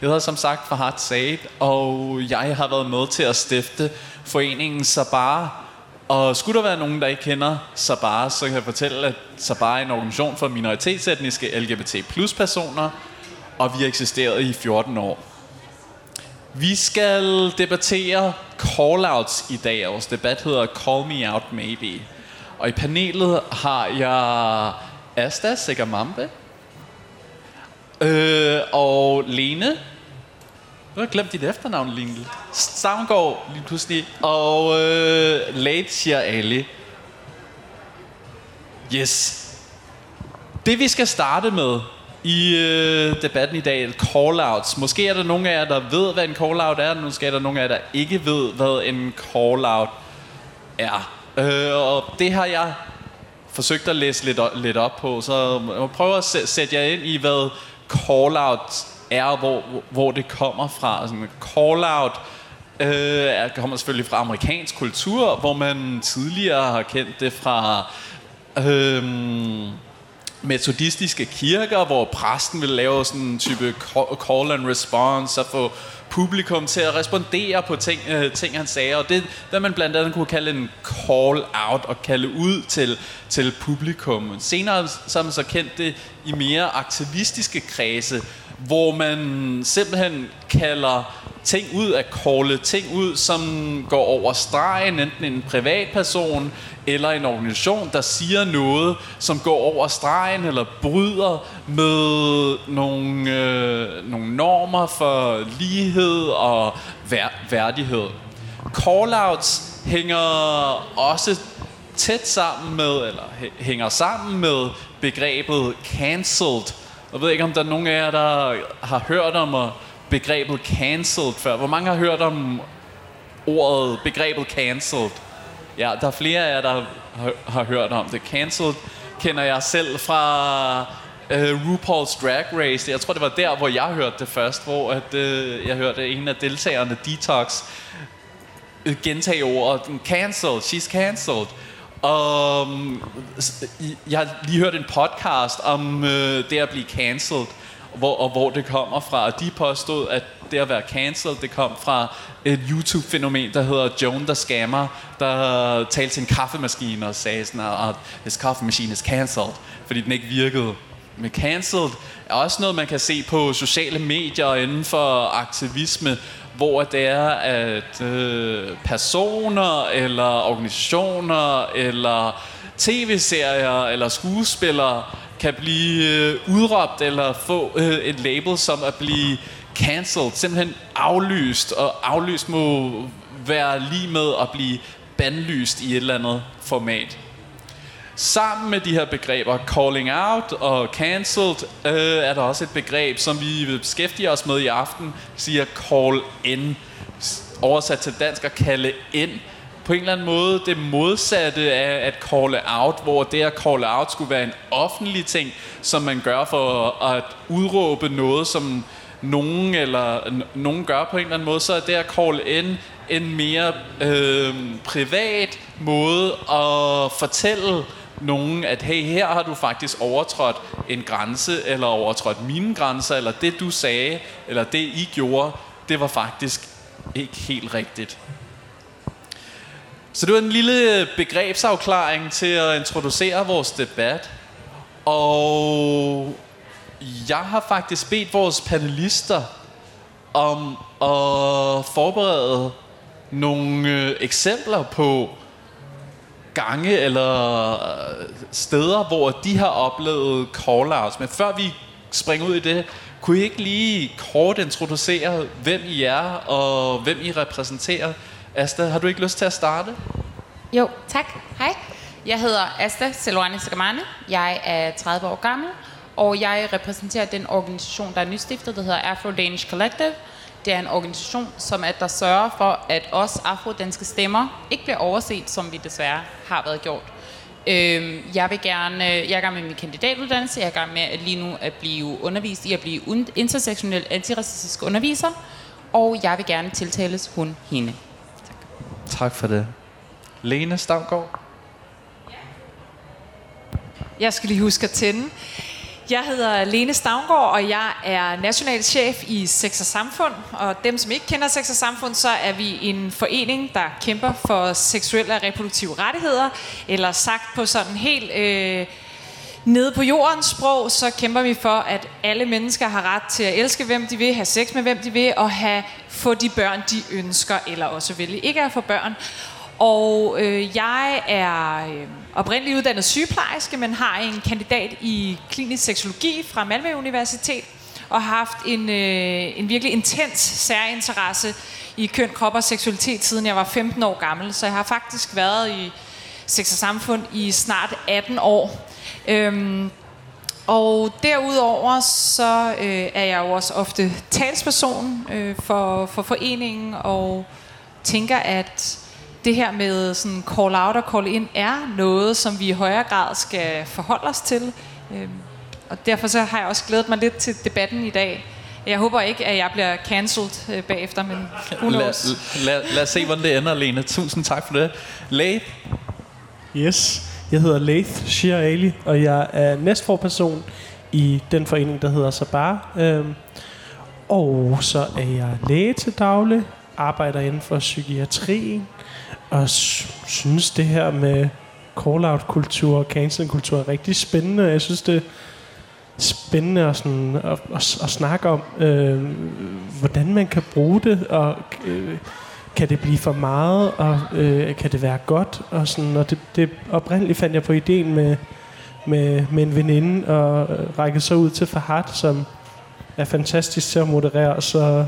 Jeg hedder som sagt Fahad Said, og jeg har været med til at stifte foreningen Sabar. Og skulle der være nogen, der ikke kender Sabar, så kan jeg fortælle, at Sabar er en organisation for minoritetsetniske LGBT plus personer, og vi har eksisteret i 14 år. Vi skal debattere call-outs i dag. Vores debat hedder Call Me Out Maybe. Og i panelet har jeg Asta Segamambe. Øh, og Lene. Du har glemt dit efternavn, Lingle. Stavngård, lige pludselig. Og øh, Latia Ali. Yes. Det vi skal starte med i øh, debatten i dag, call-outs. Måske er der nogle af jer, der ved, hvad en call-out er. Måske er der nogle af jer, der ikke ved, hvad en call-out er. Øh, og det har jeg forsøgt at læse lidt, lidt op på, så jeg prøver at sætte jer ind i, hvad call-outs er, hvor, hvor det kommer fra. Altså, call-out øh, kommer selvfølgelig fra amerikansk kultur, hvor man tidligere har kendt det fra... Øh, metodistiske kirker, hvor præsten vil lave sådan en type call and response og få publikum til at respondere på ting, øh, ting han sagde. Og det, hvad man blandt andet kunne kalde en call out og kalde ud til, til publikum. Senere så har man så kendt det i mere aktivistiske kredse, hvor man simpelthen kalder ting ud, at calle ting ud, som går over stregen, enten en privatperson eller en organisation, der siger noget, som går over stregen eller bryder med nogle, øh, nogle normer for lighed og vær- værdighed. Callouts hænger også tæt sammen med, eller hænger sammen med begrebet cancelled. Jeg ved ikke, om der er nogen af jer, der har hørt om begrebet cancelled før. Hvor mange har hørt om ordet, begrebet cancelled? Ja, der er flere af jer, der har, har hørt om det. Cancelled kender jeg selv fra uh, RuPaul's Drag Race. Jeg tror, det var der, hvor jeg hørte det først, hvor at, uh, jeg hørte en af deltagerne, Detox, øh, gentage ordet, cancelled, she's cancelled. Og jeg har lige hørt en podcast om uh, det at blive cancelled, hvor, og hvor det kommer fra. Og de påstod, at det at være cancelled, det kom fra et YouTube-fænomen, der hedder Joan the Scammer, der talte til en kaffemaskine og sagde sådan, at ah, this coffee machine is cancelled, fordi den ikke virkede. Men cancelled er også noget, man kan se på sociale medier inden for aktivisme, hvor det er, at øh, personer, eller organisationer, eller tv-serier, eller skuespillere kan blive øh, udråbt, eller få øh, et label som at blive cancelled, simpelthen aflyst, og aflyst må være lige med at blive bandlyst i et eller andet format. Sammen med de her begreber, calling out og cancelled, øh, er der også et begreb, som vi vil beskæftige os med i aften, siger call in. Oversat til dansk at kalde ind. På en eller anden måde det modsatte af at call out, hvor det at call out skulle være en offentlig ting, som man gør for at udråbe noget, som nogen eller nogen gør på en eller anden måde, så er det at call in en mere øh, privat måde at fortælle nogen, at hey, her har du faktisk overtrådt en grænse, eller overtrådt mine grænser, eller det du sagde, eller det I gjorde, det var faktisk ikke helt rigtigt. Så det var en lille begrebsafklaring til at introducere vores debat. Og jeg har faktisk bedt vores panelister om at forberede nogle øh, eksempler på gange eller øh, steder, hvor de har oplevet call-outs. Men før vi springer ud i det, kunne I ikke lige kort introducere, hvem I er og hvem I repræsenterer? Asta, har du ikke lyst til at starte? Jo, tak. Hej. Jeg hedder Asta Selwane Sagamane. Jeg er 30 år gammel, og jeg repræsenterer den organisation, der er nystiftet, der hedder Afro Danish Collective. Det er en organisation, som at der sørger for, at os afrodanske stemmer ikke bliver overset, som vi desværre har været gjort. Øhm, jeg vil gerne, jeg er i gang med min kandidatuddannelse, jeg er i gang med at lige nu at blive undervist i at blive intersektionel antiracistisk underviser, og jeg vil gerne tiltales hun hende. Tak. Tak for det. Lene Stavgaard. Jeg skal lige huske at tænde. Jeg hedder Lene Stavngård, og jeg er national chef i Sex og Samfund. Og dem, som ikke kender Sex og Samfund, så er vi en forening, der kæmper for seksuelle og reproduktive rettigheder. Eller sagt på sådan helt øh, nede på jordens sprog, så kæmper vi for, at alle mennesker har ret til at elske, hvem de vil, have sex med, hvem de vil, og have, få de børn, de ønsker, eller også vælge ikke at få børn. Og øh, jeg er øh, oprindeligt uddannet sygeplejerske, men har en kandidat i klinisk seksologi fra Malmø Universitet, og har haft en, øh, en virkelig intens særinteresse i køn, krop og seksualitet, siden jeg var 15 år gammel. Så jeg har faktisk været i sex og samfund i snart 18 år. Øhm, og derudover så øh, er jeg jo også ofte talsperson øh, for, for foreningen, og tænker, at det her med sådan call out og call in er noget, som vi i højere grad skal forholde os til. Øhm, og derfor så har jeg også glædet mig lidt til debatten i dag. Jeg håber ikke, at jeg bliver cancelled øh, bagefter, men who knows? Lad, lad, lad os se, hvordan det ender, Lene. Tusind tak for det. Leif? Yes, jeg hedder Leith Shir Ali, og jeg er næstforperson i den forening, der hedder Sabar. Øhm, og så er jeg læge til daglig, arbejder inden for psykiatrien, og synes det her med call-out-kultur og cancel-kultur er rigtig spændende. Jeg synes, det er spændende at, sådan, at, at, at snakke om, øh, hvordan man kan bruge det, og øh, kan det blive for meget, og øh, kan det være godt, og sådan, og det, det oprindeligt fandt jeg på ideen med, med, med en veninde, og øh, række så ud til Fahad, som er fantastisk til at moderere, så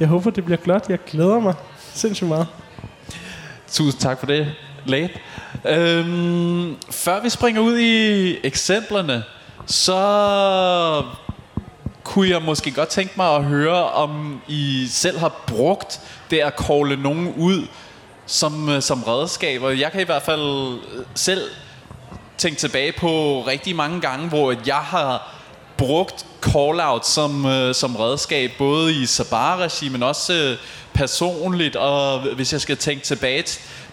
jeg håber, det bliver godt. Jeg glæder mig sindssygt meget. Tusind tak for det, Late. Øhm, før vi springer ud i eksemplerne, så kunne jeg måske godt tænke mig at høre, om I selv har brugt det at calle nogen ud som, øh, som redskaber. Jeg kan i hvert fald øh, selv tænke tilbage på rigtig mange gange, hvor jeg har brugt call-out som, øh, som redskab, både i Sabar-regi, men også øh, personligt, og hvis jeg skal tænke tilbage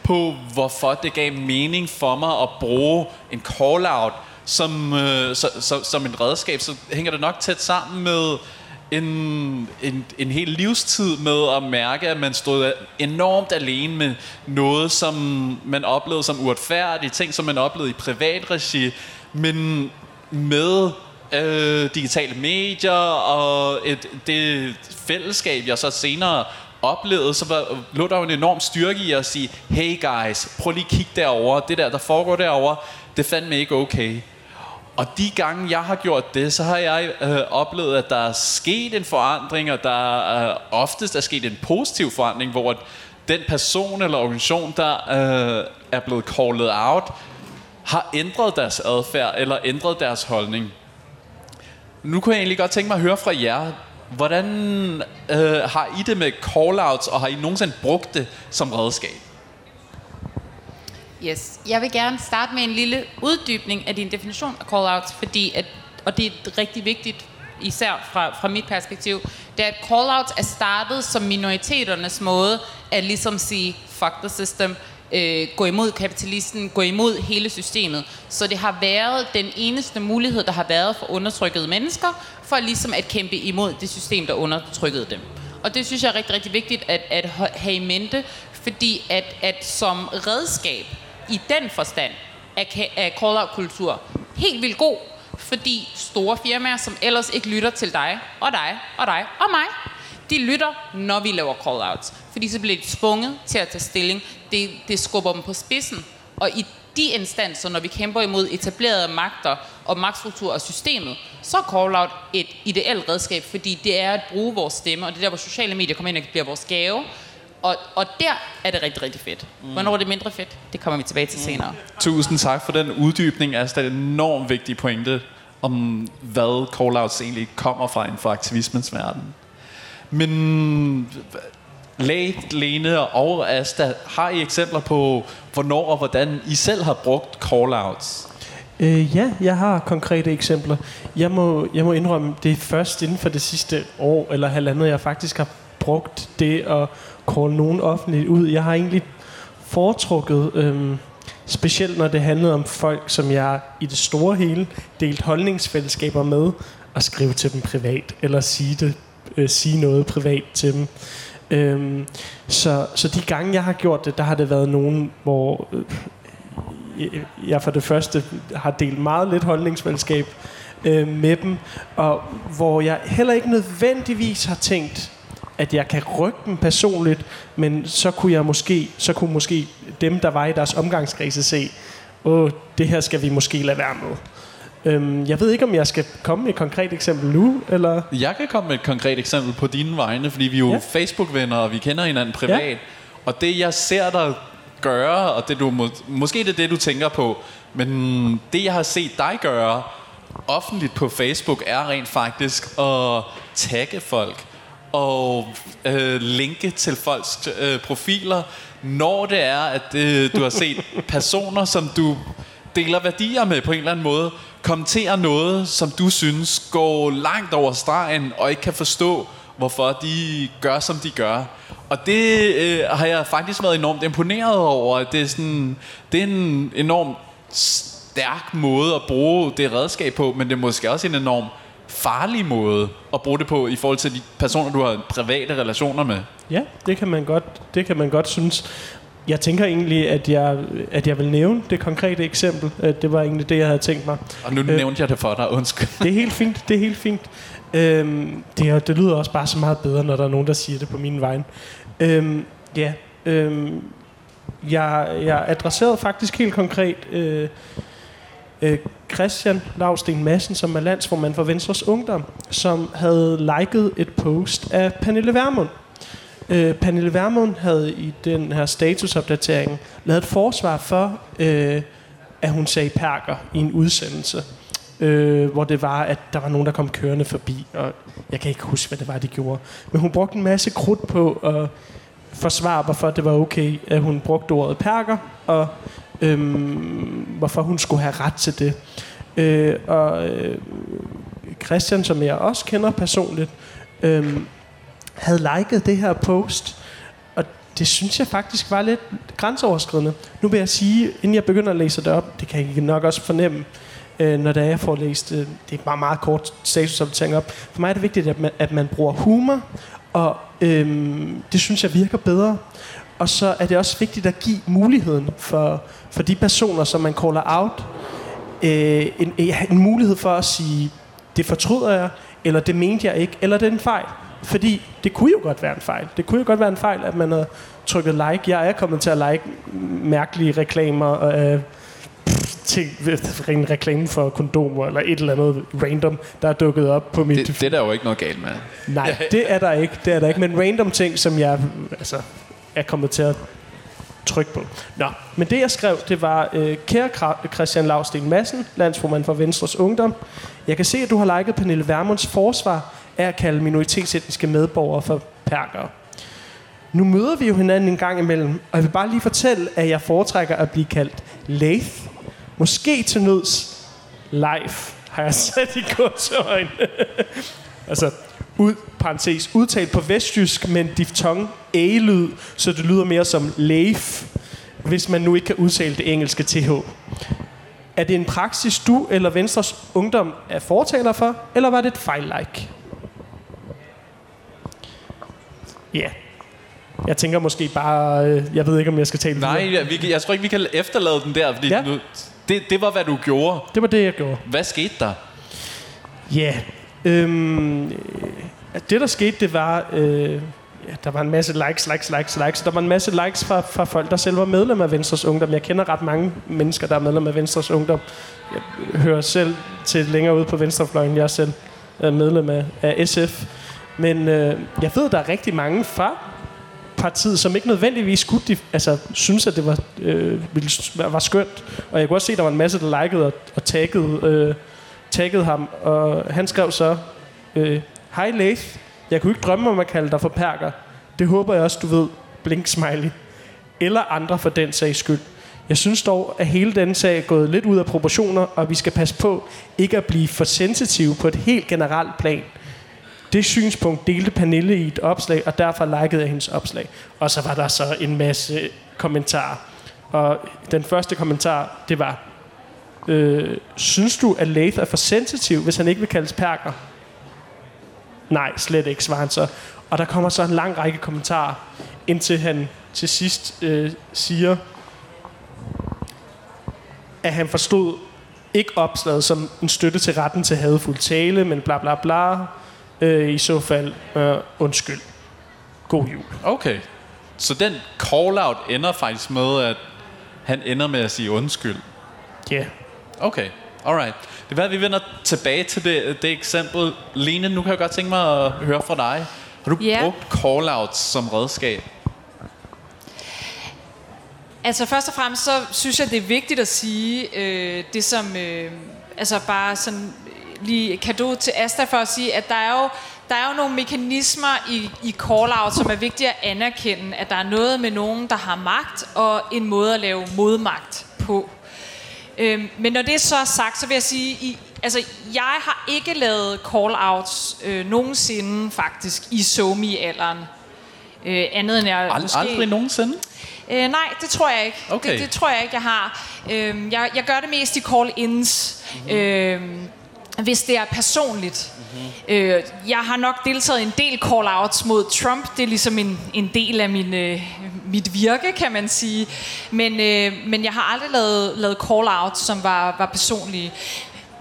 på, hvorfor det gav mening for mig at bruge en call-out som, øh, så, så, som en redskab, så hænger det nok tæt sammen med en, en, en hel livstid med at mærke, at man stod enormt alene med noget, som man oplevede som uretfærdigt, ting, som man oplevede i privat regi, men med øh, digitale medier og et, det fællesskab, jeg så senere oplevede, så var, lå der jo en enorm styrke i at sige, hey guys, prøv lige at kigge derover, det der, der foregår derover, det fandt mig ikke okay. Og de gange, jeg har gjort det, så har jeg øh, oplevet, at der er sket en forandring, og der øh, oftest er sket en positiv forandring, hvor den person eller organisation, der øh, er blevet called out, har ændret deres adfærd eller ændret deres holdning. Nu kunne jeg egentlig godt tænke mig at høre fra jer. Hvordan øh, har I det med call-outs, og har I nogensinde brugt det som redskab? Yes. Jeg vil gerne starte med en lille uddybning af din definition af call-outs, fordi at, og det er rigtig vigtigt, især fra, fra mit perspektiv, det er, at call-outs er startet som minoriteternes måde at ligesom sige, fuck the system, øh, gå imod kapitalisten, gå imod hele systemet. Så det har været den eneste mulighed, der har været for undertrykkede mennesker, for ligesom at kæmpe imod det system, der undertrykkede dem. Og det synes jeg er rigtig, rigtig vigtigt at, at have i mente, fordi at, at som redskab i den forstand er, er call-out-kultur helt vildt god, fordi store firmaer, som ellers ikke lytter til dig, og dig, og dig, og mig, de lytter, når vi laver call-outs. Fordi så bliver de tvunget til at tage stilling. Det, det skubber dem på spidsen. Og i de instanser, når vi kæmper imod etablerede magter og magtstruktur og systemet, så er call-out et ideelt redskab, fordi det er at bruge vores stemme, og det er der, hvor sociale medier kommer ind og bliver vores gave. Og, og der er det rigtig, rigtig fedt. Mm. Hvornår er det mindre fedt? Det kommer vi tilbage til mm. senere. Tusind tak for den uddybning. Altså, det er en enormt vigtig pointe om, hvad call-outs egentlig kommer fra inden for aktivismens verden. Men Late, Lene og Asta, har I eksempler på, hvornår og hvordan I selv har brugt call-outs? Øh, ja, jeg har konkrete eksempler. Jeg må, jeg må indrømme, det er først inden for det sidste år eller halvandet, jeg faktisk har brugt det at call nogen offentligt ud. Jeg har egentlig foretrukket... Øh, specielt når det handlede om folk, som jeg i det store hele delt holdningsfællesskaber med, at skrive til dem privat, eller sige, det, øh, sige noget privat til dem. Øhm, så, så de gange, jeg har gjort det, der har det været nogen, hvor øh, jeg for det første har delt meget lidt holdningsmandskab øh, med dem, og hvor jeg heller ikke nødvendigvis har tænkt, at jeg kan rykke dem personligt, men så kunne jeg måske, så kunne måske dem, der var i deres omgangskrise, se, åh, det her skal vi måske lade være med. Øhm, jeg ved ikke, om jeg skal komme med et konkret eksempel nu, eller... Jeg kan komme med et konkret eksempel på dine vegne, fordi vi er jo ja. Facebook-venner, og vi kender hinanden privat. Ja. Og det, jeg ser dig gøre, og det du må, måske det er det, du tænker på, men det, jeg har set dig gøre offentligt på Facebook, er rent faktisk at tagge folk og øh, linke til folks øh, profiler, når det er, at øh, du har set personer, som du deler værdier med på en eller anden måde, kommenterer noget, som du synes går langt over stregen, og ikke kan forstå, hvorfor de gør, som de gør. Og det øh, har jeg faktisk været enormt imponeret over. Det er, sådan, det er en enormt stærk måde at bruge det redskab på, men det er måske også en enorm farlig måde at bruge det på i forhold til de personer, du har private relationer med. Ja, det kan man godt, det kan man godt synes. Jeg tænker egentlig, at jeg, at jeg vil nævne det konkrete eksempel. Det var egentlig det, jeg havde tænkt mig. Og nu øh. nævnte jeg det for dig, undskyld. Det er helt fint, det er helt fint. Øhm, det, er, det lyder også bare så meget bedre, når der er nogen, der siger det på min vej. Øhm, ja, øhm, jeg, jeg adresserede faktisk helt konkret øh, øh, Christian Lavsten Madsen, som er landsformand for Venstres Ungdom, som havde liket et post af Pernille Vermund. Øh, Pernille Vermund havde i den her statusopdatering lavet et forsvar for, øh, at hun sagde perker i en udsendelse. Øh, hvor det var, at der var nogen, der kom kørende forbi, og jeg kan ikke huske, hvad det var, de gjorde. Men hun brugte en masse krudt på at forsvare, hvorfor det var okay, at hun brugte ordet perker, og øhm, hvorfor hun skulle have ret til det. Øh, og øh, Christian, som jeg også kender personligt, øh, havde liket det her post, og det synes jeg faktisk var lidt grænseoverskridende. Nu vil jeg sige, inden jeg begynder at læse det op, det kan I nok også fornemme, øh, når det er, jeg får læst øh, det er bare meget kort statusopdatering op. For mig er det vigtigt, at man, at man bruger humor, og øhm, det synes jeg virker bedre. Og så er det også vigtigt at give muligheden for, for de personer, som man caller out, øh, en, en mulighed for at sige, det fortryder jeg, eller det mente jeg ikke, eller det er en fejl. Fordi det kunne jo godt være en fejl. Det kunne jo godt være en fejl, at man har trykket like. Jeg er kommet til at like mærkelige reklamer og øh, ting, en reklame for kondomer, eller et eller andet random, der er dukket op på mit... Det, det er der jo ikke noget galt med. Nej, det er der ikke. Det er der ikke. Men random ting, som jeg altså, er kommet til at trykke på. Nå, men det jeg skrev, det var, øh, kære Christian Lavsten Madsen, landsformand for Venstres Ungdom. Jeg kan se, at du har liket Pernille Vermunds forsvar af at kalde minoritetsetniske medborgere for perkere. Nu møder vi jo hinanden en gang imellem, og jeg vil bare lige fortælle, at jeg foretrækker at blive kaldt Leith. Måske til nøds life, har jeg sat i gåsøjne. altså, ud, parentes, udtalt på vestjysk med en diftong A-lyd, så det lyder mere som leif, hvis man nu ikke kan udtale det engelske TH. Er det en praksis, du eller Venstres Ungdom er fortaler for, eller var det et fejl-like? Ja. Yeah. Jeg tænker måske bare, øh, jeg ved ikke, om jeg skal tale Nej, videre. vi, jeg tror ikke, vi kan efterlade den der, fordi Ja. nu, det, det var, hvad du gjorde. Det var det, jeg gjorde. Hvad skete der? Ja. Øhm, øh, det, der skete, det var... Øh, ja, der var en masse likes, likes, likes, likes. Der var en masse likes fra, fra folk, der selv var medlem af Venstres Ungdom. Jeg kender ret mange mennesker, der er medlem af Venstres Ungdom. Jeg hører selv til længere ude på venstrefløjen. Jeg er selv øh, medlem af, af SF. Men øh, jeg ved, der er rigtig mange fra partiet, som ikke nødvendigvis skulle, de, altså, synes, at det var, øh, var skønt. Og jeg kunne også se, at der var en masse, der likede og, og taggede, øh, taggede ham. Og han skrev så, øh, Hej Lath, jeg kunne ikke drømme om at kalde dig for perker. Det håber jeg også, du ved. Blink smiley. Eller andre for den sags skyld. Jeg synes dog, at hele denne sag er gået lidt ud af proportioner, og vi skal passe på ikke at blive for sensitive på et helt generelt plan. Det synspunkt delte Pernille i et opslag, og derfor likede jeg hendes opslag. Og så var der så en masse kommentarer. Og den første kommentar, det var, øh, synes du, at Lath er for sensitiv, hvis han ikke vil kaldes perker? Nej, slet ikke, svarer han så. Og der kommer så en lang række kommentarer, indtil han til sidst øh, siger, at han forstod ikke opslaget som en støtte til retten til hadfuld tale, men bla bla bla. Øh, I så fald, øh, undskyld. God jul. Okay. Så den call-out ender faktisk med, at han ender med at sige undskyld. Ja. Yeah. Okay, alright. Det er at vi vender tilbage til det, det eksempel. Lene, nu kan jeg godt tænke mig at høre fra dig. Har du Ja. brugt call-outs som redskab? Altså først og fremmest, så synes jeg, det er vigtigt at sige øh, det som, øh, altså bare sådan lige kado til Asta for at sige, at der er jo, der er jo nogle mekanismer i, i call-out, som er vigtige at anerkende, at der er noget med nogen, der har magt, og en måde at lave modmagt på. Øhm, men når det så er sagt, så vil jeg sige, i, altså jeg har ikke lavet call-outs øh, nogensinde faktisk i somi-alderen. Øh, andet end jeg Ald- måske... Aldrig nogensinde? Øh, nej, det tror jeg ikke. Okay. Det, det tror jeg ikke, jeg har. Øh, jeg, jeg gør det mest i call-ins. Mm-hmm. Øh, hvis det er personligt. Mm-hmm. Øh, jeg har nok deltaget i en del call-outs mod Trump. Det er ligesom en, en del af min, øh, mit virke, kan man sige. Men, øh, men jeg har aldrig lavet, lavet call-outs, som var, var personlige.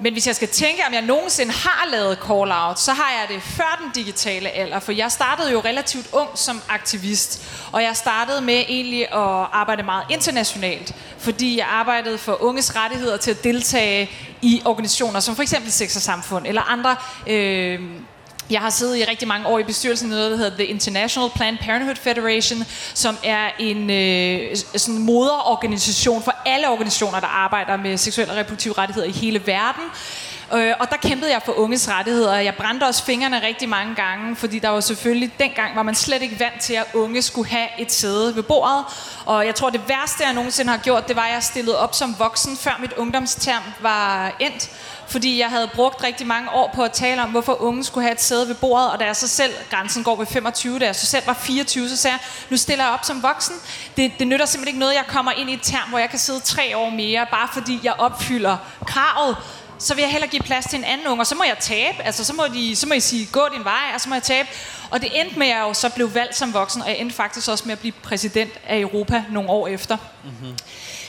Men hvis jeg skal tænke, om jeg nogensinde har lavet call-out, så har jeg det før den digitale alder. For jeg startede jo relativt ung som aktivist. Og jeg startede med egentlig at arbejde meget internationalt. Fordi jeg arbejdede for unges rettigheder til at deltage i organisationer som for eksempel Sex og Samfund eller andre... Øh, jeg har siddet i rigtig mange år i bestyrelsen i noget, der hedder The International Planned Parenthood Federation, som er en øh, sådan moderorganisation for alle organisationer, der arbejder med seksuelle og reproduktive rettigheder i hele verden. Øh, og der kæmpede jeg for unges rettigheder. Jeg brændte også fingrene rigtig mange gange, fordi der var selvfølgelig, dengang var man slet ikke vant til, at unge skulle have et sæde ved bordet. Og jeg tror, det værste, jeg nogensinde har gjort, det var, at jeg stillede op som voksen, før mit ungdomsterm var endt. Fordi jeg havde brugt rigtig mange år på at tale om, hvorfor unge skulle have et sæde ved bordet. Og da jeg så selv, grænsen går ved 25, da jeg så selv var 24, så sagde jeg, nu stiller jeg op som voksen. Det, det nytter simpelthen ikke noget, jeg kommer ind i et term, hvor jeg kan sidde tre år mere, bare fordi jeg opfylder kravet så vil jeg hellere give plads til en anden unge, og så må jeg tabe. Altså, så må, de, så må I sige, gå din vej, og så må jeg tabe. Og det endte med, at jeg jo så blev valgt som voksen, og jeg endte faktisk også med at blive præsident af Europa nogle år efter. Mm-hmm.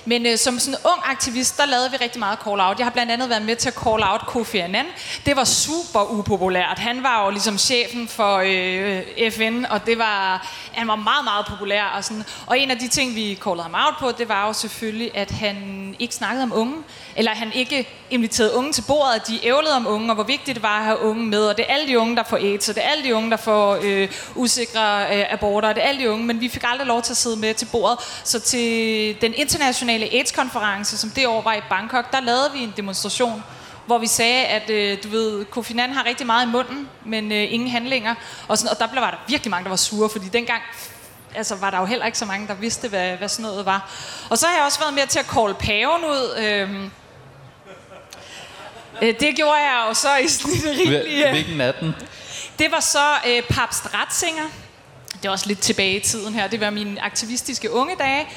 Men øh, som sådan en ung aktivist, der lavede vi rigtig meget call-out. Jeg har blandt andet været med til at call-out Kofi Annan. Det var super upopulært. Han var jo ligesom chefen for øh, FN, og det var, han var meget, meget populær. Og, sådan. og en af de ting, vi callede ham out på, det var jo selvfølgelig, at han ikke snakkede om unge. Eller han ikke inviteret unge til bordet, at de ævlede om unge, og hvor vigtigt det var at have unge med. Og det er alle de unge, der får AIDS, og det er alle de unge, der får øh, usikre øh, aborter, og det er alle de unge. Men vi fik aldrig lov til at sidde med til bordet. Så til den internationale AIDS-konference, som det år var i Bangkok, der lavede vi en demonstration, hvor vi sagde, at øh, du ved, Kofi Annan har rigtig meget i munden, men øh, ingen handlinger. Og, sådan, og der blev var der virkelig mange, der var sure, fordi dengang altså, var der jo heller ikke så mange, der vidste, hvad, hvad sådan noget var. Og så har jeg også været med til at kalde paven ud. Øh, det gjorde jeg jo så i sådan en rimelig... øh, Hvilken af dem? det var så øh, Papst Ratzinger. Det er også lidt tilbage i tiden her. Det var mine aktivistiske unge dage.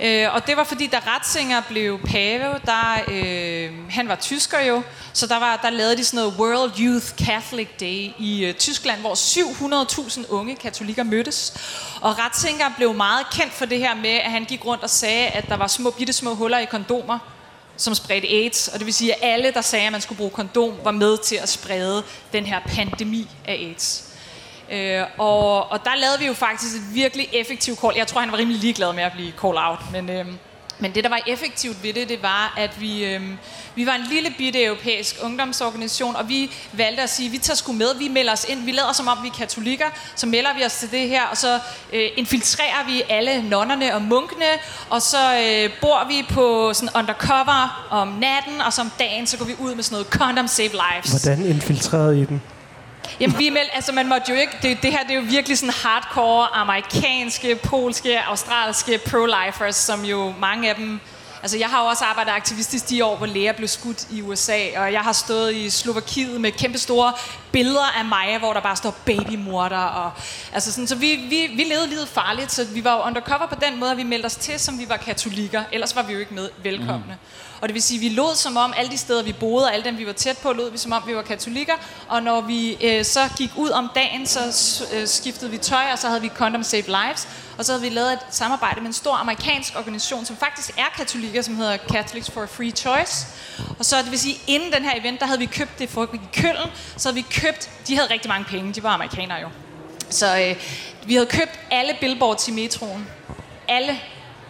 Øh, og det var fordi, da Ratzinger blev pave, der, øh, han var tysker jo, så der, var, der lavede de sådan noget World Youth Catholic Day i øh, Tyskland, hvor 700.000 unge katolikker mødtes. Og Ratzinger blev meget kendt for det her med, at han gik rundt og sagde, at der var små, bitte små huller i kondomer, som spredte AIDS. Og det vil sige, at alle, der sagde, at man skulle bruge kondom, var med til at sprede den her pandemi af AIDS. Øh, og, og der lavede vi jo faktisk et virkelig effektivt call. Jeg tror, han var rimelig ligeglad med at blive call out, men, øh, men det, der var effektivt ved det, det var, at vi, øh, vi var en lille bitte europæisk ungdomsorganisation, og vi valgte at sige, at vi tager sgu med, vi melder os ind, vi lader som om vi er katolikker, så melder vi os til det her, og så øh, infiltrerer vi alle nonnerne og munkene, og så øh, bor vi på sådan undercover om natten, og så om dagen, så går vi ud med sådan noget condom save lives. Hvordan infiltrerede I den? Jamen, vi meld, altså man måtte jo ikke, det, det her det er jo virkelig sådan hardcore amerikanske, polske, australske pro-lifers, som jo mange af dem Altså, jeg har jo også arbejdet aktivistisk de år, hvor læger blev skudt i USA, og jeg har stået i Slovakiet med kæmpe store billeder af mig, hvor der bare står babymorder. Og, altså sådan, så vi, vi, vi levede livet farligt, så vi var jo undercover på den måde, at vi meldte os til, som vi var katolikker. Ellers var vi jo ikke med velkomne. Mm. Og det vil sige, at vi lod som om, alle de steder, vi boede, og alle dem, vi var tæt på, lod vi som om, vi var katolikker. Og når vi øh, så gik ud om dagen, så øh, skiftede vi tøj, og så havde vi Condom Save Lives. Og så havde vi lavet et samarbejde med en stor amerikansk organisation, som faktisk er katolikker, som hedder Catholics for a Free Choice. Og så det vil sige, inden den her event, der havde vi købt det for i Køln, så havde vi købt, de havde rigtig mange penge, de var amerikanere jo. Så øh, vi havde købt alle billboards i metroen. Alle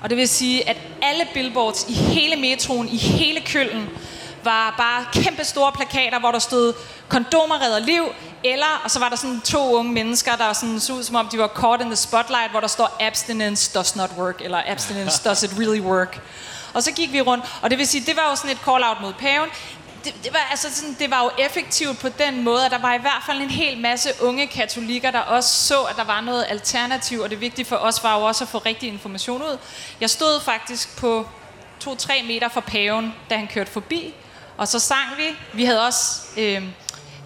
og det vil sige, at alle billboards i hele metroen, i hele køllen, var bare kæmpe store plakater, hvor der stod kondomer redder liv, eller, og så var der sådan to unge mennesker, der sådan så ud som om, de var caught in the spotlight, hvor der står abstinence does not work, eller abstinence does it really work. Og så gik vi rundt, og det vil sige, det var jo sådan et call-out mod paven det, det, var, altså sådan, det var jo effektivt på den måde, at der var i hvert fald en hel masse unge katolikker, der også så, at der var noget alternativ, og det vigtige for os var jo også at få rigtig information ud. Jeg stod faktisk på 2-3 meter fra paven, da han kørte forbi, og så sang vi. Vi havde også... Øh,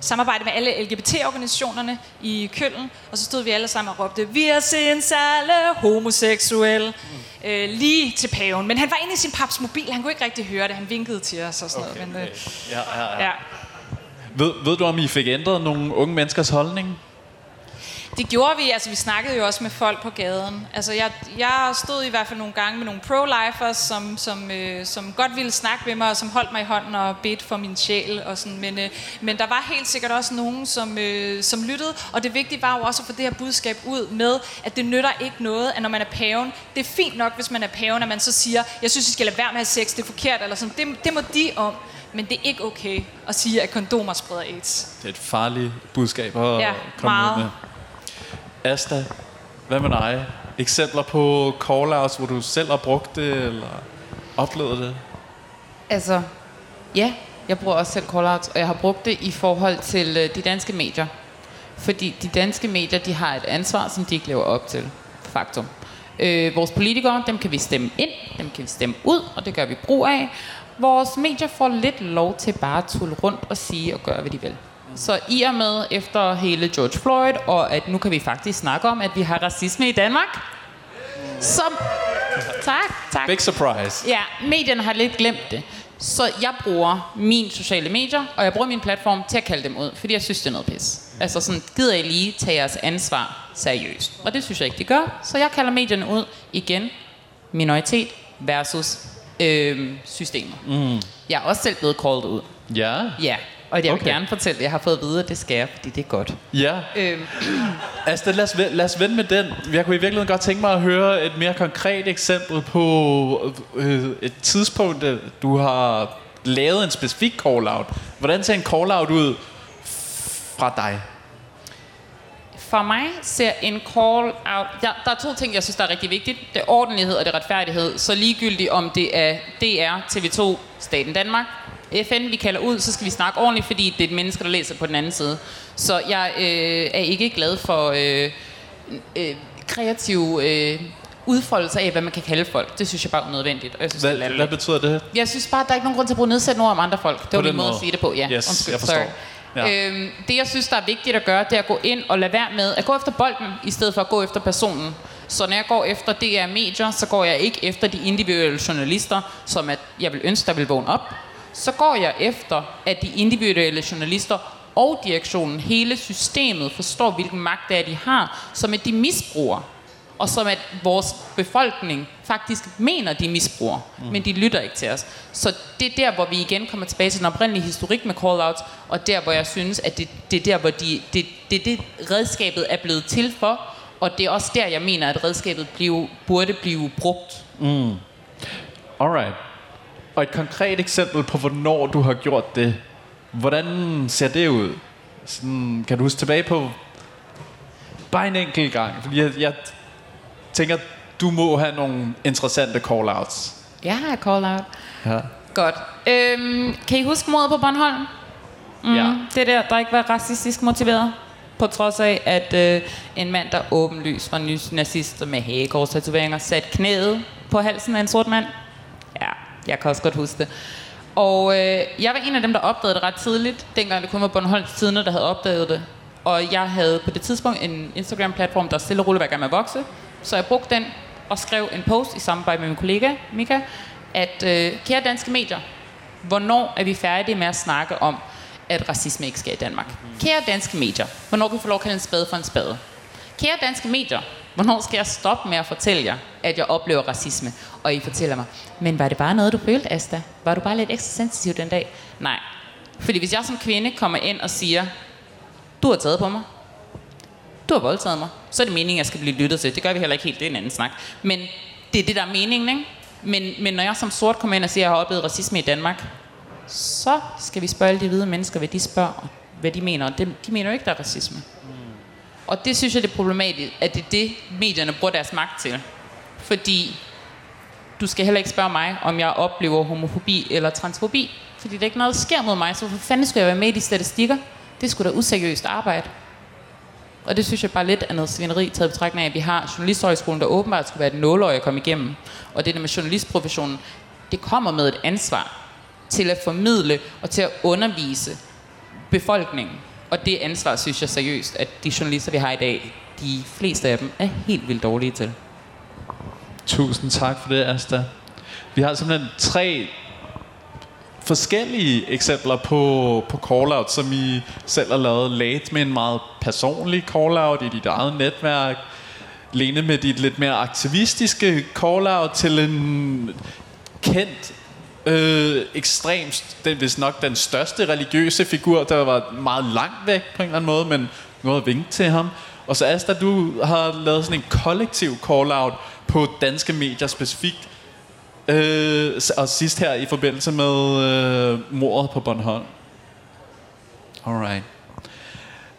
samarbejde med alle LGBT-organisationerne i Køln, og så stod vi alle sammen og råbte, vi er sinds alle homoseksuelle, mm. øh, lige til paven. Men han var inde i sin paps mobil, han kunne ikke rigtig høre det, han vinkede til os og sådan okay, noget. Men, øh, ja, ja, ja. ja. Ved, ved du, om I fik ændret nogle unge menneskers holdning? Det gjorde vi, altså vi snakkede jo også med folk på gaden. Altså jeg, jeg stod i hvert fald nogle gange med nogle pro-lifers, som, som, øh, som godt ville snakke med mig, og som holdt mig i hånden og bedt for min sjæl. Og sådan. Men, øh, men der var helt sikkert også nogen, som, øh, som lyttede, og det vigtige var jo også at få det her budskab ud med, at det nytter ikke noget, at når man er paven, det er fint nok, hvis man er paven, at man så siger, jeg synes, I skal lade være med at have sex, det er forkert, eller sådan. Det, det må de om. Men det er ikke okay at sige, at kondomer spreder AIDS. Det er et farligt budskab at ja, komme meget. ud med. Asta, hvad med dig? Eksempler på call-outs, hvor du selv har brugt det, eller oplevet det? Altså, ja, jeg bruger også selv call-outs, og jeg har brugt det i forhold til øh, de danske medier. Fordi de danske medier, de har et ansvar, som de ikke lever op til. Faktum. Øh, vores politikere, dem kan vi stemme ind, dem kan vi stemme ud, og det gør vi brug af. Vores medier får lidt lov til bare at tulle rundt og sige og gøre, hvad de vil. Så i og med efter hele George Floyd, og at nu kan vi faktisk snakke om, at vi har racisme i Danmark, som... Tak, tak. Big surprise. Ja, medierne har lidt glemt det. Så jeg bruger mine sociale medier, og jeg bruger min platform til at kalde dem ud, fordi jeg synes, det er noget pis. Altså sådan, gider I lige tage jeres ansvar seriøst? Og det synes jeg ikke, de gør. Så jeg kalder medierne ud igen. Minoritet versus øh, systemer. Mm. Jeg er også selv blevet called ud. Ja? Ja, og jeg okay. vil gerne fortælle, at jeg har fået at vide, at det skal jeg, fordi det er godt. Ja. Øhm. Altså, lad os, lad os vende med den. Jeg kunne i virkeligheden godt tænke mig at høre et mere konkret eksempel på øh, et tidspunkt, du har lavet en specifik call-out. Hvordan ser en call-out ud fra dig? For mig ser en call-out... Ja, der er to ting, jeg synes, der er rigtig vigtigt. Det er ordentlighed og det er retfærdighed. Så ligegyldigt om det er DR, TV2, Staten Danmark, FN, vi kalder ud, så skal vi snakke ordentligt, fordi det er et menneske, der læser på den anden side. Så jeg øh, er ikke glad for øh, øh, kreative øh, udfoldelser af, hvad man kan kalde folk. Det synes jeg bare er unødvendigt. Og jeg synes, hvad, det er hvad betyder det? Jeg synes bare, at der er ikke nogen grund til at bruge nedsættende ord om andre folk. Det var min måde at sige det på. Ja, yes, Undskyld, jeg forstår. Ja. Øhm, det, jeg synes, der er vigtigt at gøre, det er at gå ind og lade være med at gå efter bolden, i stedet for at gå efter personen. Så når jeg går efter DR Medier, så går jeg ikke efter de individuelle journalister, som at jeg vil ønske, der vil vågne op så går jeg efter, at de individuelle journalister og direktionen, hele systemet, forstår, hvilken magt det er, de har, som at de misbruger, og som at vores befolkning faktisk mener, de misbruger, mm. men de lytter ikke til os. Så det er der, hvor vi igen kommer tilbage til den oprindelige historik med call-outs, og der, hvor jeg synes, at det, det er der, hvor de, det, det, det redskabet er blevet til for, og det er også der, jeg mener, at redskabet blive, burde blive brugt. Mm. Alright. Og et konkret eksempel på, hvornår du har gjort det. Hvordan ser det ud? Sådan, kan du huske tilbage på bare en enkelt gang? Fordi jeg, jeg tænker, du må have nogle interessante call-outs. Jeg har call-out. Ja. Godt. Øhm, kan I huske mordet på Bornholm? Mm, ja. Det der, der ikke var racistisk motiveret. På trods af, at øh, en mand, der åbenlyst var nazist med hagegårdstatoveringer, satte knæet på halsen af en sort mand. Jeg kan også godt huske det. Og øh, jeg var en af dem, der opdagede det ret tidligt, dengang det kun var Bornholms Tidene, der havde opdaget det. Og jeg havde på det tidspunkt en Instagram-platform, der stille og roligt var i gang med at vokse. Så jeg brugte den og skrev en post i samarbejde med min kollega, Mika, at øh, kære danske medier, hvornår er vi færdige med at snakke om, at racisme ikke sker i Danmark? Kære danske medier, hvornår kan vi få lov at kalde en spade for en spade? Kære danske medier, hvornår skal jeg stoppe med at fortælle jer, at jeg oplever racisme? Og I fortæller mig, men var det bare noget, du følte, Asta? Var du bare lidt ekstra sensitiv den dag? Nej. Fordi hvis jeg som kvinde kommer ind og siger, du har taget på mig, du har voldtaget mig, så er det meningen, at jeg skal blive lyttet til. Det gør vi heller ikke helt, det er en anden snak. Men det er det, der er meningen, ikke? Men, men når jeg som sort kommer ind og siger, at jeg har oplevet racisme i Danmark, så skal vi spørge de hvide mennesker, hvad de spørger, hvad de mener. De, de mener jo ikke, der er racisme. Mm. Og det synes jeg, det er problematisk, at det er det, medierne bruger deres magt til. Fordi du skal heller ikke spørge mig, om jeg oplever homofobi eller transfobi. Fordi det er ikke noget, der sker mod mig, så hvorfor fanden skulle jeg være med i de statistikker? Det skulle da useriøst arbejde. Og det synes jeg bare lidt er noget svineri taget betragtning af, at vi har journalisthøjskolen, der åbenbart skulle være et nåløje at komme igennem. Og det der med journalistprofessionen, det kommer med et ansvar til at formidle og til at undervise befolkningen. Og det ansvar synes jeg seriøst, at de journalister, vi har i dag, de fleste af dem er helt vildt dårlige til. Tusind tak for det, Asta. Vi har simpelthen tre forskellige eksempler på, på call-out, som I selv har lavet. Late med en meget personlig call-out i dit eget netværk. Lene med dit lidt mere aktivistiske call-out til en kendt øh, ekstremt, den, hvis nok den største religiøse figur, der var meget langt væk på en eller anden måde, men noget at vinke til ham. Og så Asta, du har lavet sådan en kollektiv call-out på danske medier specifikt. Øh, og sidst her i forbindelse med øh, mordet på Bornholm. Alright.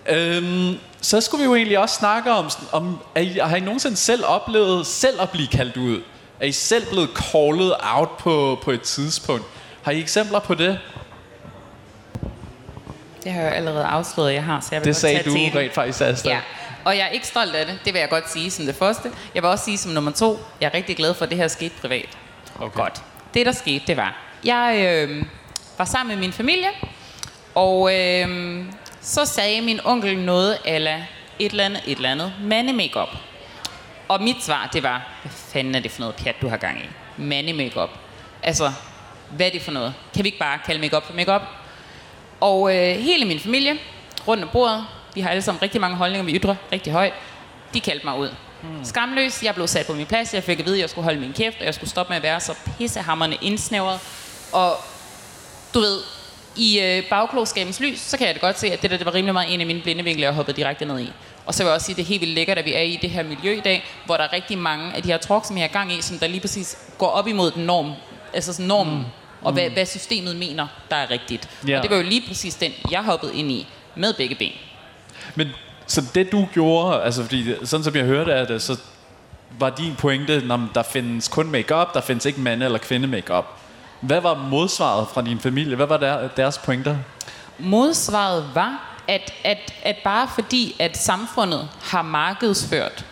Øhm, så skulle vi jo egentlig også snakke om, om er I, har I nogensinde selv oplevet selv at blive kaldt ud? Er I selv blevet callet out på, på et tidspunkt? Har I eksempler på det? Det har jeg jo allerede afsløret, jeg har, så jeg vil Det sagde tage du rent faktisk, Asta. Ja, og jeg er ikke stolt af det. Det vil jeg godt sige som det første. Jeg vil også sige som nummer to, jeg er rigtig glad for, at det her skete privat. Okay. Godt. Det, der skete, det var, jeg øh, var sammen med min familie, og øh, så sagde min onkel noget ala et eller andet, et eller andet, mande makeup. Og mit svar, det var, hvad fanden er det for noget pjat, du har gang i? Mande makeup. Altså, hvad er det for noget? Kan vi ikke bare kalde makeup for makeup? Og øh, hele min familie, rundt om bordet, vi har alle sammen rigtig mange holdninger, vi ytrer rigtig højt, de kaldte mig ud. Hmm. Skamløs, jeg blev sat på min plads, jeg fik at vide, at jeg skulle holde min kæft, og jeg skulle stoppe med at være så pissehammerne indsnævret. Og du ved, i øh, bagklogskabens lys, så kan jeg da godt se, at det der det var rimelig meget en af mine blinde vinkler, jeg hoppede direkte ned i. Og så vil jeg også sige, at det er helt vildt lækkert, at vi er i det her miljø i dag, hvor der er rigtig mange af de her talks, som jeg er gang i, som der lige præcis går op imod den norm, altså sådan normen, mm. og hvad, hvad systemet mener, der er rigtigt. Ja. Og det var jo lige præcis den, jeg hoppede ind i, med begge ben. Men så det du gjorde, altså fordi sådan som jeg hørte af det, så var din pointe, at der findes kun makeup, der findes ikke mand- eller kvinde makeup. Hvad var modsvaret fra din familie? Hvad var der, deres pointer? Modsvaret var, at, at, at bare fordi, at samfundet har markedsført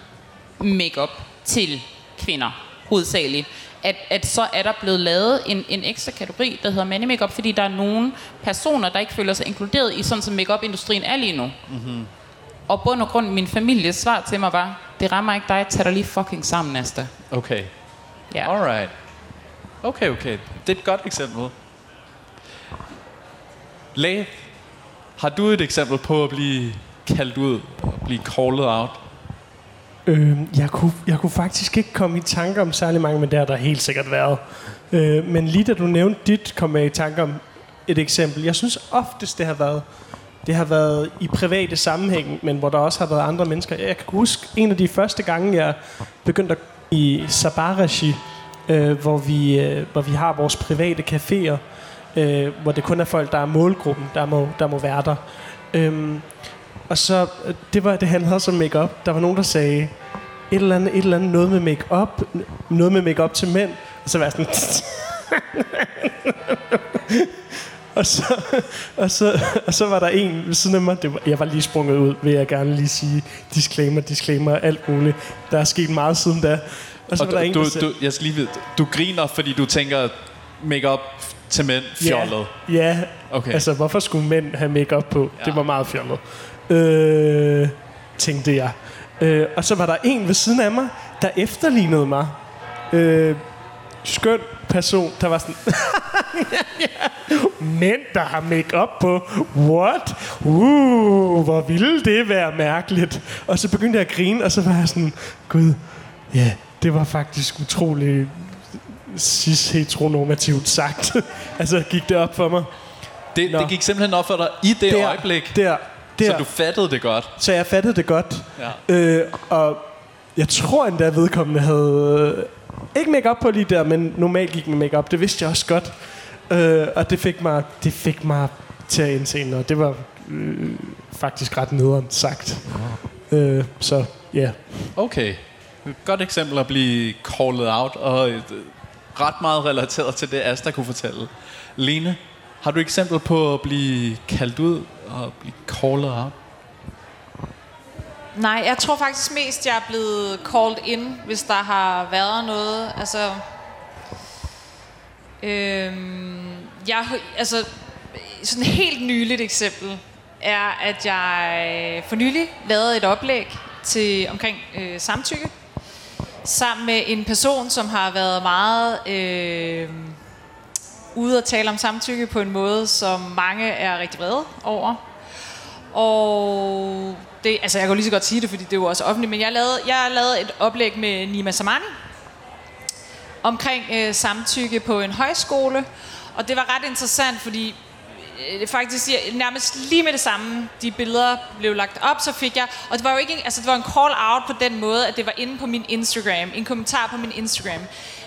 makeup til kvinder hovedsageligt, at, at så er der blevet lavet en, en ekstra kategori, der hedder mande makeup, fordi der er nogle personer, der ikke føler sig inkluderet i sådan, som makeup-industrien er lige nu. Mm-hmm. Og bund og grund, min families svar til mig var, det rammer ikke dig, tag dig lige fucking sammen, Asta. Okay. Ja. Alright. Okay, okay. Det er et godt eksempel. Læge, har du et eksempel på at blive kaldt ud, og blive called out? Øh, jeg, kunne, jeg kunne faktisk ikke komme i tanke om særlig mange, men det har der helt sikkert været. Øh, men lige da du nævnte dit, kom jeg i tanke om et eksempel. Jeg synes oftest, det har været det har været i private sammenhæng, men hvor der også har været andre mennesker. Jeg kan huske en af de første gange, jeg begyndte at i Sabarashi, øh, hvor, vi, øh, hvor vi har vores private caféer, øh, hvor det kun er folk, der er målgruppen, der må, der må være der. Øhm, og så, øh, det var det handlede som makeup. Der var nogen, der sagde, et eller andet, et eller andet noget med makeup, noget med makeup til mænd. Og så var jeg sådan, og så, og, så, og så var der en ved siden af mig, det var, jeg var lige sprunget ud, vil jeg gerne lige sige, disclaimer, disclaimer, alt muligt. Der er sket meget siden da. Og så Og var der en, du, du, jeg skal lige vide, du griner, fordi du tænker, makeup til mænd fjollet. Ja, ja. Okay. altså hvorfor skulle mænd have makeup på? Ja. Det var meget fjollet. Øh, tænkte jeg. Øh, og så var der en ved siden af mig, der efterlignede mig. Øh, skøn person, der var sådan... Mænd, der har makeup på. What? Uh, hvor ville det være mærkeligt. Og så begyndte jeg at grine, og så var jeg sådan... Gud, ja, det var faktisk utrolig cis-heteronormativt sagt. altså gik det op for mig. Det, Nå. det gik simpelthen op for dig i det Der, øjeblik, Der, der. så du fattede det godt. Så jeg fattede det godt. Ja. Øh, og jeg tror endda, vedkommende havde... Øh, ikke makeup på lige der, men normalt gik med makeup. Det vidste jeg også godt. Øh, og det fik, mig, det fik mig til at indse noget. Det var øh, faktisk ret nederen sagt. Øh, så ja. Yeah. Okay. Et godt eksempel at blive called out, og et, øh, ret meget relateret til det, Asta kunne fortælle. Lene, har du et eksempel på at blive kaldt ud at blive called op? Nej, jeg tror faktisk mest, jeg er blevet called in, hvis der har været noget. Altså, øhm, jeg, altså, sådan et helt nyligt eksempel er, at jeg for nylig lavede et oplæg til omkring øh, samtykke, sammen med en person, som har været meget øh, ude at tale om samtykke på en måde, som mange er rigtig vrede over. Og det, altså jeg kan jo lige så godt sige det, fordi det er jo også offentligt, men jeg lavede, jeg lavede et oplæg med Nima Samani omkring øh, samtykke på en højskole, og det var ret interessant, fordi øh, faktisk jeg, nærmest lige med det samme, de billeder blev lagt op, så fik jeg, og det var jo ikke, en- altså det var en call out på den måde, at det var inde på min Instagram, en kommentar på min Instagram.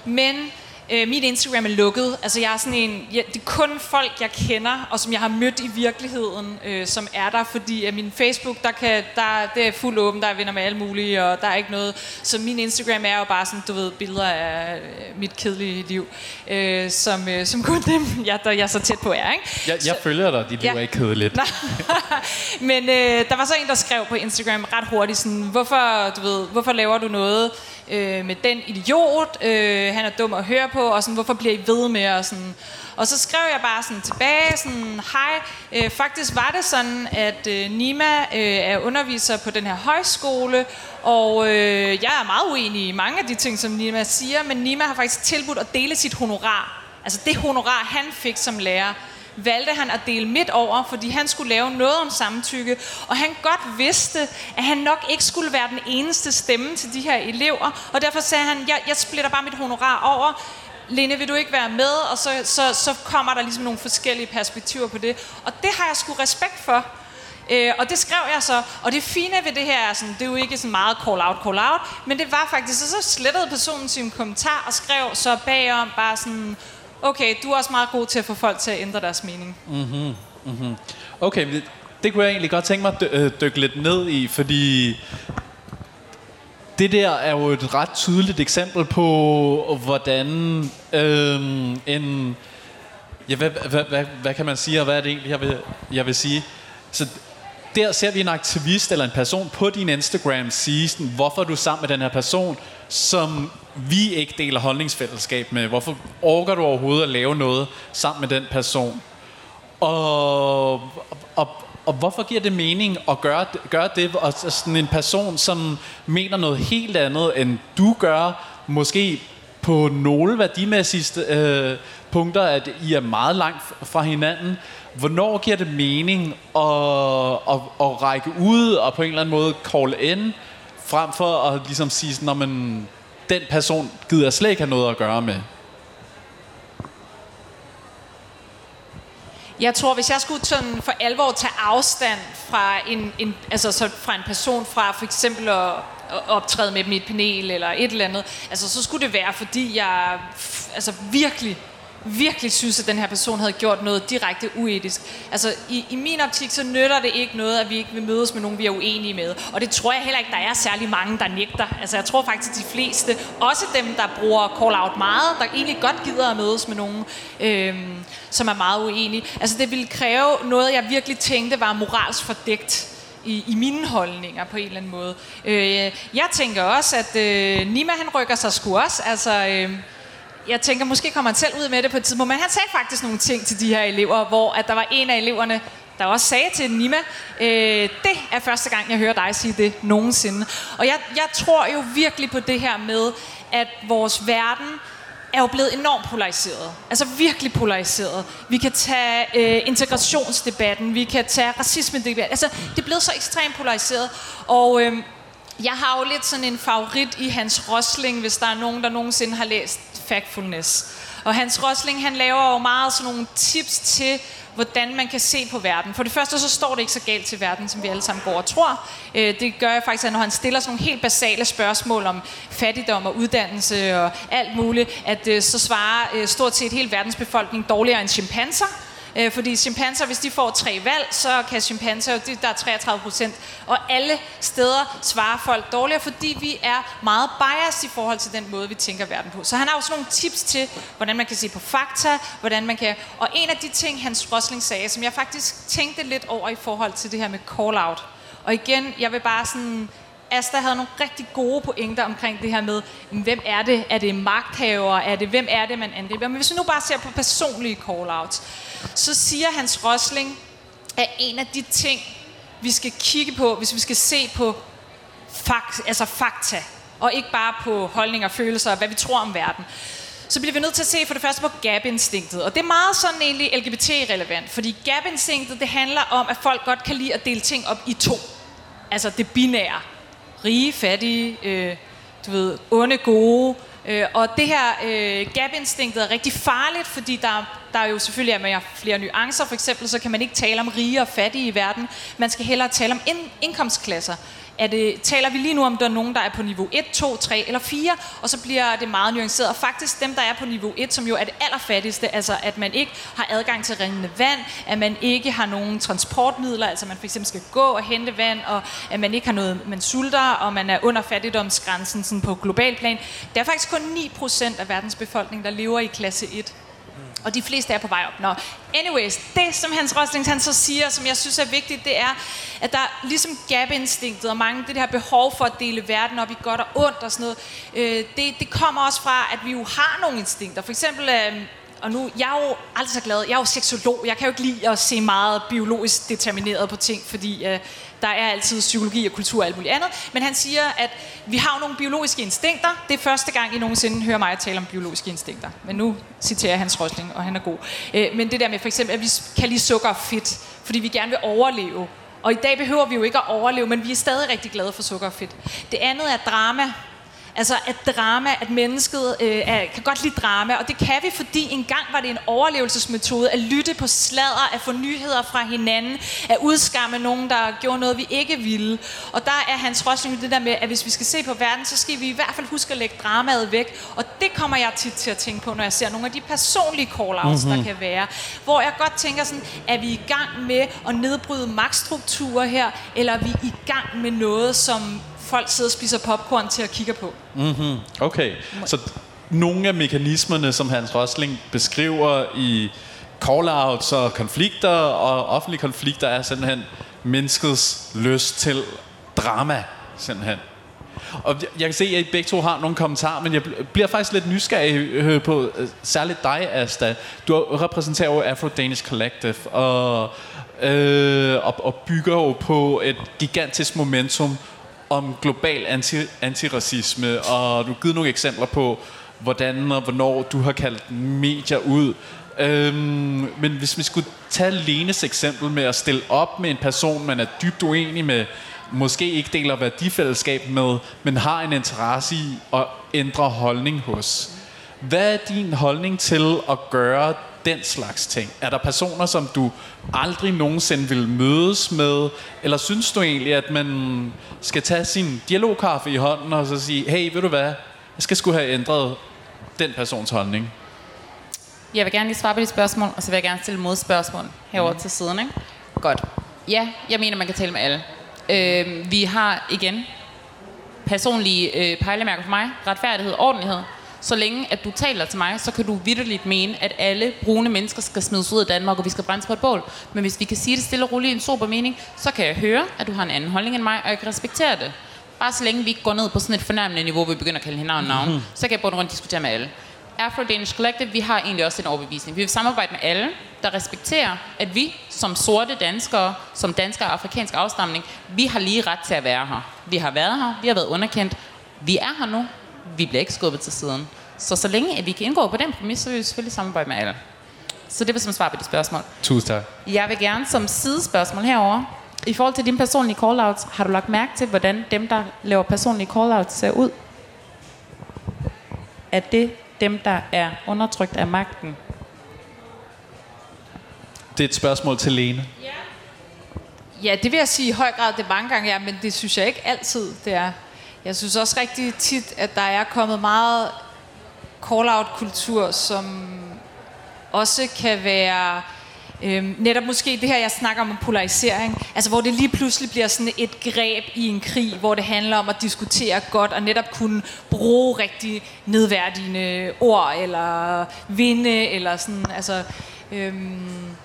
Men øh, min Instagram er lukket, altså jeg er sådan en, jeg, det er kun folk, jeg kender, og som jeg har mødt i virkeligheden, øh, som er der, fordi at min Facebook, der kan, der, det er fuldt åben, der er venner med alle mulige, og der er ikke noget, så min Instagram er jo bare sådan, du ved, billeder af øh, mit kedelige liv, øh, som, øh, som kun dem, jeg, der, jeg er så tæt på er, ikke? Jeg, jeg følger dig, dit liv Ja. er ikke kedeligt. Men øh, der var så en, der skrev på Instagram ret hurtigt sådan, hvorfor, du ved, hvorfor laver du noget øh, med den idiot? Øh, han er dum at høre på, og sådan, hvorfor bliver I ved med? Og, sådan. og så skrev jeg bare sådan tilbage, sådan, hej, øh, faktisk var det sådan, at øh, Nima øh, er underviser på den her højskole, og øh, jeg er meget uenig i mange af de ting, som Nima siger, men Nima har faktisk tilbudt at dele sit honorar. Altså det honorar, han fik som lærer, valgte han at dele midt over, fordi han skulle lave noget om samtykke, og han godt vidste, at han nok ikke skulle være den eneste stemme til de her elever, og derfor sagde han, jeg, jeg splitter bare mit honorar over, Lene, vil du ikke være med? Og så, så, så kommer der ligesom nogle forskellige perspektiver på det. Og det har jeg sgu respekt for. Øh, og det skrev jeg så, og det fine ved det her er sådan, det er jo ikke så meget call out, call out, men det var faktisk, så, så slettede personen sin kommentar og skrev så bagom bare sådan, okay, du er også meget god til at få folk til at ændre deres mening. Mm-hmm, mm-hmm. Okay, det kunne jeg egentlig godt tænke mig at dy- øh, dykke lidt ned i, fordi det der er jo et ret tydeligt eksempel på, hvordan øhm, en... Ja, hvad, hvad, hvad, hvad kan man sige, og hvad er det egentlig, jeg vil, jeg vil sige? Så der ser vi en aktivist eller en person på din Instagram sige, sådan, hvorfor er du sammen med den her person, som vi ikke deler holdningsfællesskab med. Hvorfor orker du overhovedet at lave noget sammen med den person? Og, og, og hvorfor giver det mening at gøre, gøre det? Og sådan en person, som mener noget helt andet, end du gør, måske på nogle værdimæssige øh, punkter, at I er meget langt fra hinanden. Hvornår giver det mening at, at, at række ud og på en eller anden måde call in, frem for at ligesom sige, sådan, men den person gider jeg slet ikke have noget at gøre med? Jeg tror, hvis jeg skulle sådan for alvor tage afstand fra en, en, altså så fra en person, fra for eksempel at, at optræde med dem i et panel eller et eller andet, altså så skulle det være, fordi jeg altså virkelig virkelig synes, at den her person havde gjort noget direkte uetisk. Altså, i, i min optik, så nytter det ikke noget, at vi ikke vil mødes med nogen, vi er uenige med. Og det tror jeg heller ikke, der er særlig mange, der nægter. Altså, jeg tror faktisk, de fleste, også dem, der bruger call-out meget, der egentlig godt gider at mødes med nogen, øh, som er meget uenige. Altså, det ville kræve noget, jeg virkelig tænkte var moralsk fordækt i, i mine holdninger på en eller anden måde. Øh, jeg tænker også, at øh, Nima han rykker sig sgu også. Altså, øh, jeg tænker, måske kommer han selv ud med det på et tidspunkt, men han sagde faktisk nogle ting til de her elever, hvor at der var en af eleverne, der også sagde til Nima, øh, det er første gang, jeg hører dig sige det nogensinde. Og jeg, jeg tror jo virkelig på det her med, at vores verden er jo blevet enormt polariseret. Altså virkelig polariseret. Vi kan tage øh, integrationsdebatten, vi kan tage racisme-debatten. Altså, det er blevet så ekstremt polariseret. Og øh, jeg har jo lidt sådan en favorit i Hans Rosling, hvis der er nogen, der nogensinde har læst Factfulness. Og Hans Rosling, han laver jo meget sådan nogle tips til, hvordan man kan se på verden. For det første, så står det ikke så galt til verden, som vi alle sammen går og tror. Øh, det gør jeg faktisk, at når han stiller sådan nogle helt basale spørgsmål om fattigdom og uddannelse og alt muligt, at øh, så svarer øh, stort set hele verdens befolkning dårligere end chimpanser. Øh, fordi chimpanser, hvis de får tre valg, så kan chimpanser, det, der er 33 procent, og alle steder svarer folk dårligere, fordi vi er meget biased i forhold til den måde, vi tænker verden på. Så han har også nogle tips til, hvordan man kan se på fakta, hvordan man kan... Og en af de ting, Hans Rosling sagde, som jeg faktisk tænkte lidt over i forhold til det her med call-out. Og igen, jeg vil bare sådan Asta havde nogle rigtig gode pointer omkring det her med, hvem er det? Er det magthaver? Er det, hvem er det, man angriber? Men hvis vi nu bare ser på personlige call-outs, så siger Hans Rosling, at en af de ting, vi skal kigge på, hvis vi skal se på fakt, altså fakta, og ikke bare på holdninger og følelser og hvad vi tror om verden, så bliver vi nødt til at se for det første på gap-instinktet. Og det er meget sådan egentlig LGBT-relevant, fordi gap-instinktet, det handler om, at folk godt kan lide at dele ting op i to. Altså det binære rige, fattige, øh, du ved, onde, gode. Øh, og det her øh, gap-instinktet er rigtig farligt, fordi der, der er jo selvfølgelig er mere flere nuancer. For eksempel så kan man ikke tale om rige og fattige i verden. Man skal hellere tale om in- indkomstklasser er det, taler vi lige nu om, der er nogen, der er på niveau 1, 2, 3 eller 4, og så bliver det meget nuanceret. Og faktisk dem, der er på niveau 1, som jo er det allerfattigste, altså at man ikke har adgang til rindende vand, at man ikke har nogen transportmidler, altså man fx skal gå og hente vand, og at man ikke har noget, man sulter, og man er under fattigdomsgrænsen sådan på global plan. Der er faktisk kun 9% af verdens befolkning, der lever i klasse 1. Og de fleste er på vej op. Nå, anyways, det som Hans Rosling han så siger, som jeg synes er vigtigt, det er, at der ligesom gap-instinktet og mange det her behov for at dele verden op i godt og ondt og sådan noget, øh, det, det kommer også fra, at vi jo har nogle instinkter. For eksempel, øh, og nu, jeg er jo aldrig så glad, jeg er jo seksolog, jeg kan jo ikke lide at se meget biologisk determineret på ting, fordi øh, der er altid psykologi og kultur og alt muligt andet. Men han siger, at vi har jo nogle biologiske instinkter. Det er første gang, I nogensinde hører mig tale om biologiske instinkter. Men nu citerer jeg Hans Rosling, og han er god. Øh, men det der med for eksempel, at vi kan lide sukker og fedt, fordi vi gerne vil overleve. Og i dag behøver vi jo ikke at overleve, men vi er stadig rigtig glade for sukker og fedt. Det andet er drama. Altså at drama, at mennesket øh, er, kan godt lide drama, og det kan vi, fordi engang var det en overlevelsesmetode at lytte på sladder, at få nyheder fra hinanden, at udskamme nogen, der gjorde noget, vi ikke ville. Og der er hans Rosling det der med, at hvis vi skal se på verden, så skal vi i hvert fald huske at lægge dramaet væk. Og det kommer jeg tit til at tænke på, når jeg ser nogle af de personlige call-outs, mm-hmm. der mhm. kan være. Hvor jeg godt tænker sådan, er vi i gang med at nedbryde magtstrukturer her, eller er vi i gang med noget, som folk sidder og spiser popcorn til at kigge på. Mm-hmm. Okay, så nogle af mekanismerne, som Hans Rosling beskriver i call-outs og konflikter og offentlige konflikter, er simpelthen menneskets lyst til drama, simpelthen. Og jeg kan se, at I begge to har nogle kommentarer, men jeg bliver faktisk lidt nysgerrig øh, på øh, særligt dig, Asta. Du repræsenterer jo Afro-Danish Collective, og, øh, og, og bygger jo på et gigantisk momentum om global anti, antiracisme, og du har givet nogle eksempler på, hvordan og hvornår du har kaldt medier ud. Øhm, men hvis vi skulle tage Lenes eksempel med at stille op med en person, man er dybt uenig med, måske ikke deler værdifællesskab med, men har en interesse i at ændre holdning hos. Hvad er din holdning til at gøre den slags ting? Er der personer, som du aldrig nogensinde vil mødes med? Eller synes du egentlig, at man skal tage sin dialogkaffe i hånden og så sige, hey, ved du hvad, jeg skal skulle have ændret den persons holdning? Jeg vil gerne lige svare på de spørgsmål, og så vil jeg gerne stille modspørgsmål herover mm. til siden. Ikke? Godt. Ja, jeg mener, man kan tale med alle. Øh, vi har igen personlige øh, pejlemærker for mig. Retfærdighed, ordentlighed. Så længe at du taler til mig, så kan du vidderligt mene, at alle brune mennesker skal smides ud af Danmark, og vi skal brændes på et bål. Men hvis vi kan sige det stille og roligt i en sober mening, så kan jeg høre, at du har en anden holdning end mig, og jeg kan respektere det. Bare så længe vi ikke går ned på sådan et fornærmende niveau, hvor vi begynder at kalde hinanden navn, mm-hmm. så kan jeg både rundt diskutere med alle. Afro-Danish Collective, vi har egentlig også en overbevisning. Vi vil samarbejde med alle, der respekterer, at vi som sorte danskere, som danskere af afrikansk afstamning, vi har lige ret til at være her. Vi har været her, vi har været underkendt, vi er her nu, vi bliver ikke skubbet til siden. Så så længe at vi kan indgå på den præmis, så vil vi selvfølgelig samarbejde med alle. Så det var som svar på de spørgsmål. Tusind tak. Jeg vil gerne som sidespørgsmål herover i forhold til dine personlige call-outs, har du lagt mærke til, hvordan dem, der laver personlige call-outs, ser ud? Er det dem, der er undertrykt af magten? Det er et spørgsmål til Lene. Ja, det vil jeg sige i høj grad, det mange gange er, men det synes jeg ikke altid, det er. Jeg synes også rigtig tit, at der er kommet meget call-out-kultur, som også kan være øhm, netop måske det her, jeg snakker om polarisering, altså hvor det lige pludselig bliver sådan et greb i en krig, hvor det handler om at diskutere godt og netop kunne bruge rigtig nedværdigende ord, eller vinde, eller sådan, altså... Øhm,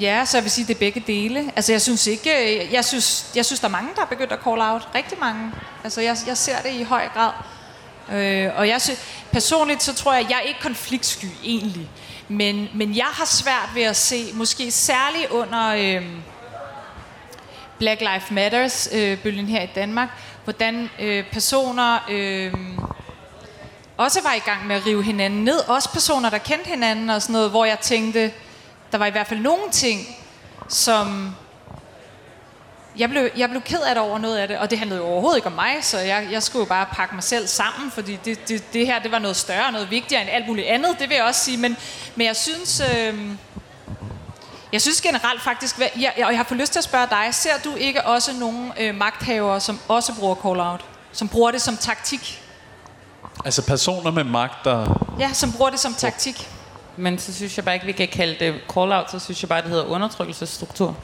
Ja, så jeg vil sige, det er begge dele. Altså, jeg synes ikke... Øh, jeg synes, jeg synes der er mange, der er begyndt at call out. Rigtig mange. Altså, jeg, jeg ser det i høj grad. Øh, og jeg synes, personligt, så tror jeg, jeg er ikke konfliktsky, egentlig. Men, men jeg har svært ved at se, måske særligt under øh, Black Lives Matters-bølgen øh, her i Danmark, hvordan øh, personer... Øh, også var i gang med at rive hinanden ned. Også personer, der kendte hinanden og sådan noget, hvor jeg tænkte, der var i hvert fald nogle ting, som jeg blev, jeg blev ked af det over noget af det, og det handlede jo overhovedet ikke om mig, så jeg, jeg skulle jo bare pakke mig selv sammen, fordi det, det, det her det var noget større, noget vigtigere end alt muligt andet, det vil jeg også sige, men, men jeg synes... Øh, jeg synes generelt faktisk, jeg, jeg, og jeg har fået lyst til at spørge dig, ser du ikke også nogle øh, magthavere, som også bruger call-out? Som bruger det som taktik? Altså personer med magt, der... Ja, som bruger det som taktik. Men så synes jeg bare ikke, vi kan kalde det call-out, så synes jeg bare, det hedder undertrykkelsesstruktur. Jamen,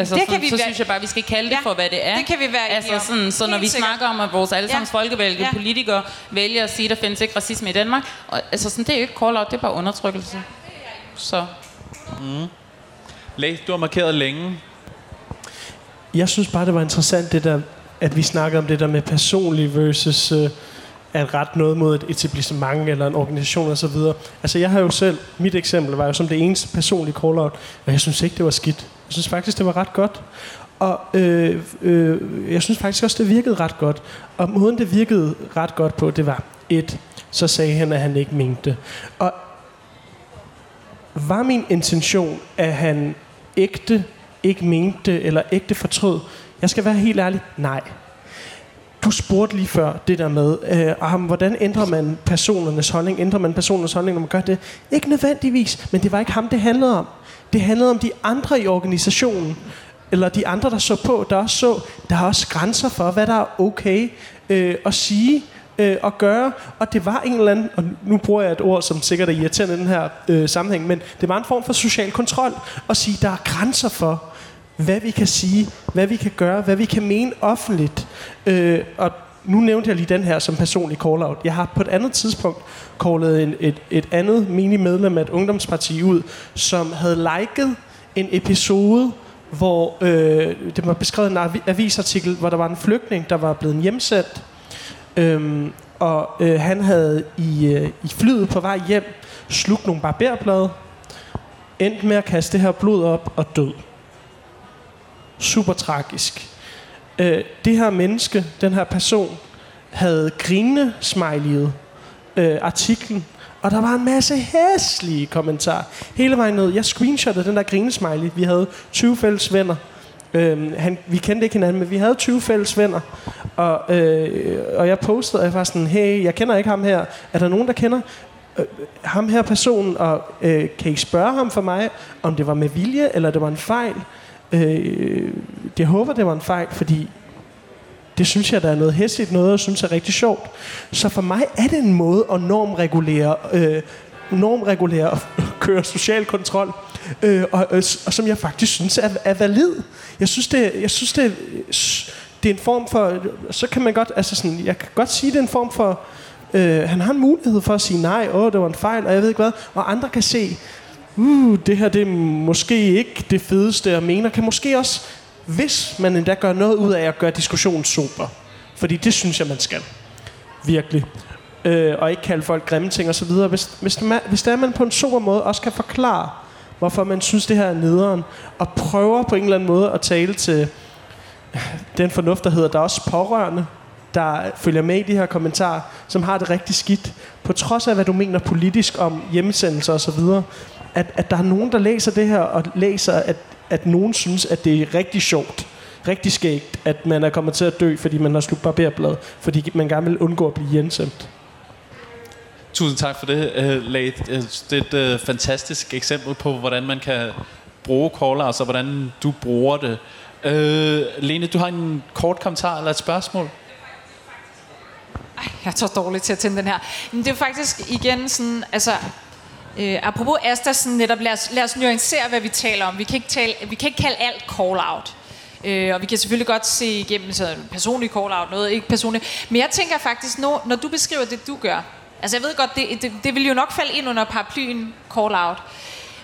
altså, det sådan, kan vi så være- synes jeg bare, vi skal kalde det Ja, for, hvad det er. det kan vi være altså, om. sådan, Så når Helt vi sikkert. snakker om, at vores allesammens Ja. folkevalgte Ja. politikere vælger at sige, at der findes ikke racisme i Danmark, og, altså, sådan, det er jo ikke call-out, det er bare undertrykkelse. Så Læg, du har markeret længe. Jeg synes bare, det var interessant, det der, at vi snakker om det der med personlig versus øh, at rette noget mod et etablissement eller en organisation osv. Altså jeg har jo selv, mit eksempel var jo som det eneste personlige call-out, og jeg synes ikke, det var skidt. Jeg synes faktisk, det var ret godt. Og øh, øh, jeg synes faktisk også, det virkede ret godt. Og måden, det virkede ret godt på, det var et, så sagde han, at han ikke mente det. Og var min intention, at han ægte ikke mente det, eller ægte fortrød? Jeg skal være helt ærlig, nej. Du spurgte lige før det der med, øh, om, hvordan ændrer man personernes holdning? Ændrer man personernes holdning, når man gør det? Ikke nødvendigvis, men det var ikke ham, det handlede om. Det handlede om de andre i organisationen, eller de andre, der så på, der også så, der er også grænser for, hvad der er okay øh, at sige øh, og gøre. Og det var en eller anden, og nu bruger jeg et ord, som sikkert er irriterende i den her øh, sammenhæng, men det var en form for social kontrol at sige, der er grænser for, hvad vi kan sige, hvad vi kan gøre, hvad vi kan mene offentligt. Øh, og nu nævnte jeg lige den her som personlig call-out. Jeg har på et andet tidspunkt callet en, et, et andet menig medlem af et ungdomsparti ud, som havde liket en episode, hvor øh, det var beskrevet en avisartikel, hvor der var en flygtning, der var blevet hjemsendt. Øhm, og øh, han havde i, øh, i flyet på vej hjem slugt nogle barberblade, endte med at kaste det her blod op og død. Super tragisk. Øh, det her menneske, den her person, havde grinende smileyet øh, artiklen, og der var en masse hæslige kommentarer hele vejen ned. Jeg screenshottede den der grinesmiley. Vi havde 20 fælles venner. Øhm, han, vi kendte ikke hinanden, men vi havde 20 fælles venner. Og, øh, og jeg postede, og jeg var sådan, hey, jeg kender ikke ham her. Er der nogen, der kender øh, ham her personen? Og øh, kan I spørge ham for mig, om det var med vilje, eller det var en fejl? Øh, jeg håber, det var en fejl, fordi det synes jeg, der er noget hæsligt, noget jeg synes er rigtig sjovt. Så for mig er det en måde at normregulere, øh, normregulere og køre social kontrol, øh, og, øh, og, og som jeg faktisk synes er, er valid. Jeg synes, det, jeg synes det, det er en form for, så kan man godt, altså sådan, jeg kan godt sige, det er en form for, øh, han har en mulighed for at sige nej, åh, det var en fejl, og jeg ved ikke hvad, og andre kan se, uh, det her det er måske ikke det fedeste, jeg mener, kan måske også, hvis man endda gør noget ud af at gøre diskussionen super. Fordi det synes jeg, man skal. Virkelig. øh, og ikke kalde folk grimme ting osv. Hvis, hvis, man, hvis det er, man på en super måde også kan forklare, hvorfor man synes, det her er nederen, og prøver på en eller anden måde at tale til den fornuft, der hedder, der er også pårørende, der følger med i de her kommentarer, som har det rigtig skidt, på trods af, hvad du mener politisk om hjemmesendelser osv., at, at der er nogen, der læser det her, og læser, at, at nogen synes, at det er rigtig sjovt, rigtig skægt, at man er kommet til at dø, fordi man har slugt barberblad, fordi man gerne vil undgå at blive hjemsendt. Tusind tak for det, uh, Late. Det er et uh, fantastisk eksempel på, hvordan man kan bruge caller, og hvordan du bruger det. Uh, Lene, du har en kort kommentar eller et spørgsmål? Ej, jeg er så dårlig til at tænde den her. Men det er faktisk igen sådan, altså... Øh, apropos Asta, sådan netop, lad os, lad os nuancere, hvad vi taler om. Vi kan ikke, tale, vi kan ikke kalde alt call-out. Øh, og vi kan selvfølgelig godt se igennem så personlig call-out, noget ikke personligt. Men jeg tænker faktisk, når, når du beskriver det, du gør, altså jeg ved godt, det, det, det vil jo nok falde ind under paraplyen call-out.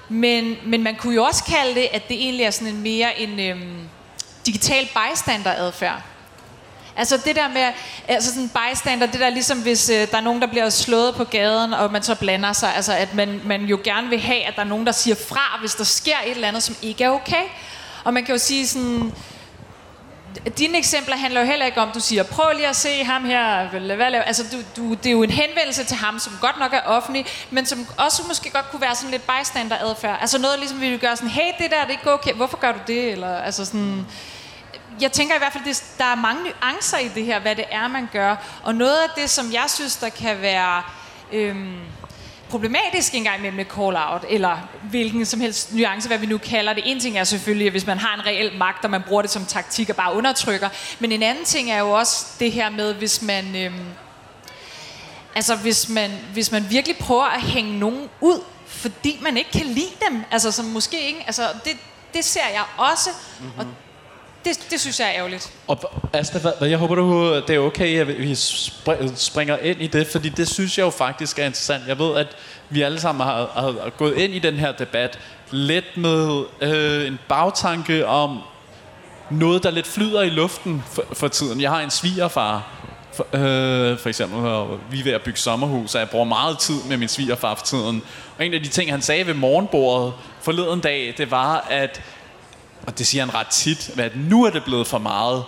Men, men man kunne jo også kalde det, at det egentlig er sådan en mere en øhm, digital bystander-adfærd. Altså det der med, altså sådan bystander, det der ligesom hvis øh, der er nogen, der bliver slået på gaden, og man så blander sig, altså at man, man jo gerne vil have, at der er nogen, der siger fra, hvis der sker et eller andet, som ikke er okay. Og man kan jo sige sådan, dine eksempler handler jo heller ikke om, du siger, prøv lige at se ham her, hvad laver? Altså, du, du, det er jo en henvendelse til ham, som godt nok er offentlig, men som også måske godt kunne være sådan lidt bystander adfærd. Altså noget ligesom, vi vil gøre sådan, hey, det der, det er ikke okay, hvorfor gør du det? Eller altså sådan, jeg tænker i hvert fald, at der er mange nuancer i det her, hvad det er, man gør. Og noget af det, som jeg synes, der kan være øhm, problematisk engang med med call-out, eller hvilken som helst nuance, hvad vi nu kalder det. En ting er selvfølgelig, hvis man har en reel magt, og man bruger det som taktik og bare undertrykker. Men en anden ting er jo også det her med, hvis man... Øhm, altså hvis man, hvis man virkelig prøver at hænge nogen ud, fordi man ikke kan lide dem. Altså som måske ikke... Altså det, det ser jeg også. Mm-hmm. Og mhm det, det synes jeg er ærgerligt. Og Asta, hvad, jeg håber, du, det er okay, at vi springer ind i det, fordi det synes jeg jo faktisk er interessant. Jeg ved, at vi alle sammen har, har gået ind i den her debat lidt med øh, en bagtanke om noget, der lidt flyder i luften for, for tiden. Jeg har en svigerfar, for, øh, for eksempel, og vi er ved at bygge sommerhus, og jeg bruger meget tid med min svigerfar for tiden. Og en af de ting, han sagde ved morgenbordet forleden dag, det var, at og det siger han ret tit, at nu er det blevet for meget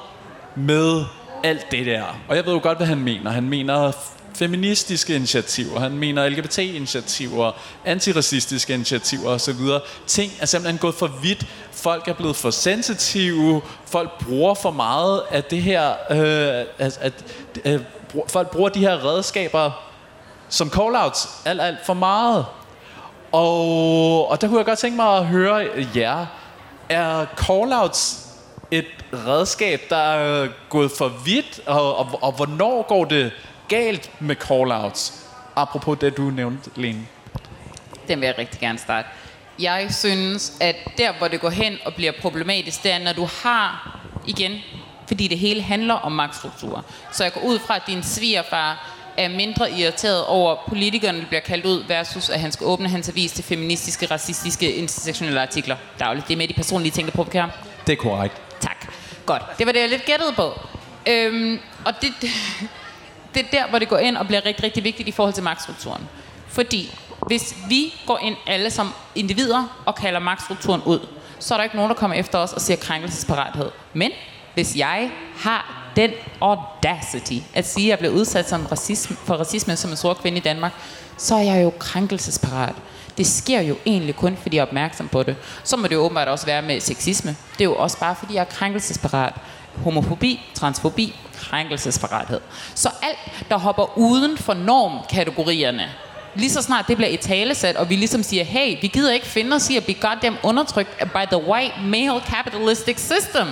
med alt det der. Og jeg ved jo godt, hvad han mener. Han mener feministiske initiativer, han mener LGBT-initiativer, antiracistiske initiativer osv. Ting er simpelthen gået for vidt. Folk er blevet for sensitive. Folk bruger for meget af det her... Øh, at, at, øh, folk bruger de her redskaber som call-outs alt, alt for meget. Og, og der kunne jeg godt tænke mig at høre jer er callouts et redskab, der er gået for vidt, og, og, og hvornår går det galt med callouts? Apropos det, du nævnte, Lene. Den vil jeg rigtig gerne starte. Jeg synes, at der, hvor det går hen og bliver problematisk, det er, når du har, igen, fordi det hele handler om magtstrukturer. Så jeg går ud fra, at din svigerfar er mindre irriteret over, at politikerne bliver kaldt ud, versus at han skal åbne hans avis til feministiske, racistiske, intersektionelle artikler dagligt. Det er med de personlige ting, der provokerer Det er korrekt. Tak. Godt. Det var det, jeg lidt gættede på. Øhm, og det, det, det er der, hvor det går ind og bliver rigtig, rigtig vigtigt i forhold til magtstrukturen. Fordi hvis vi går ind alle som individer og kalder magtstrukturen ud, så er der ikke nogen, der kommer efter os og siger krænkelsesparathed. Men hvis jeg har den audacity at sige, at jeg blev udsat som racisme, for racisme som en sort kvinde i Danmark, så er jeg jo krænkelsesparat. Det sker jo egentlig kun, fordi jeg er opmærksom på det. Så må det jo åbenbart også være med sexisme. Det er jo også bare, fordi jeg er krænkelsesparat. Homofobi, transfobi, krænkelsesparathed. Så alt, der hopper uden for normkategorierne, lige så snart det bliver et talesat, og vi ligesom siger, hey, vi gider ikke finde os i at blive goddamn undertrykt by the white male capitalistic system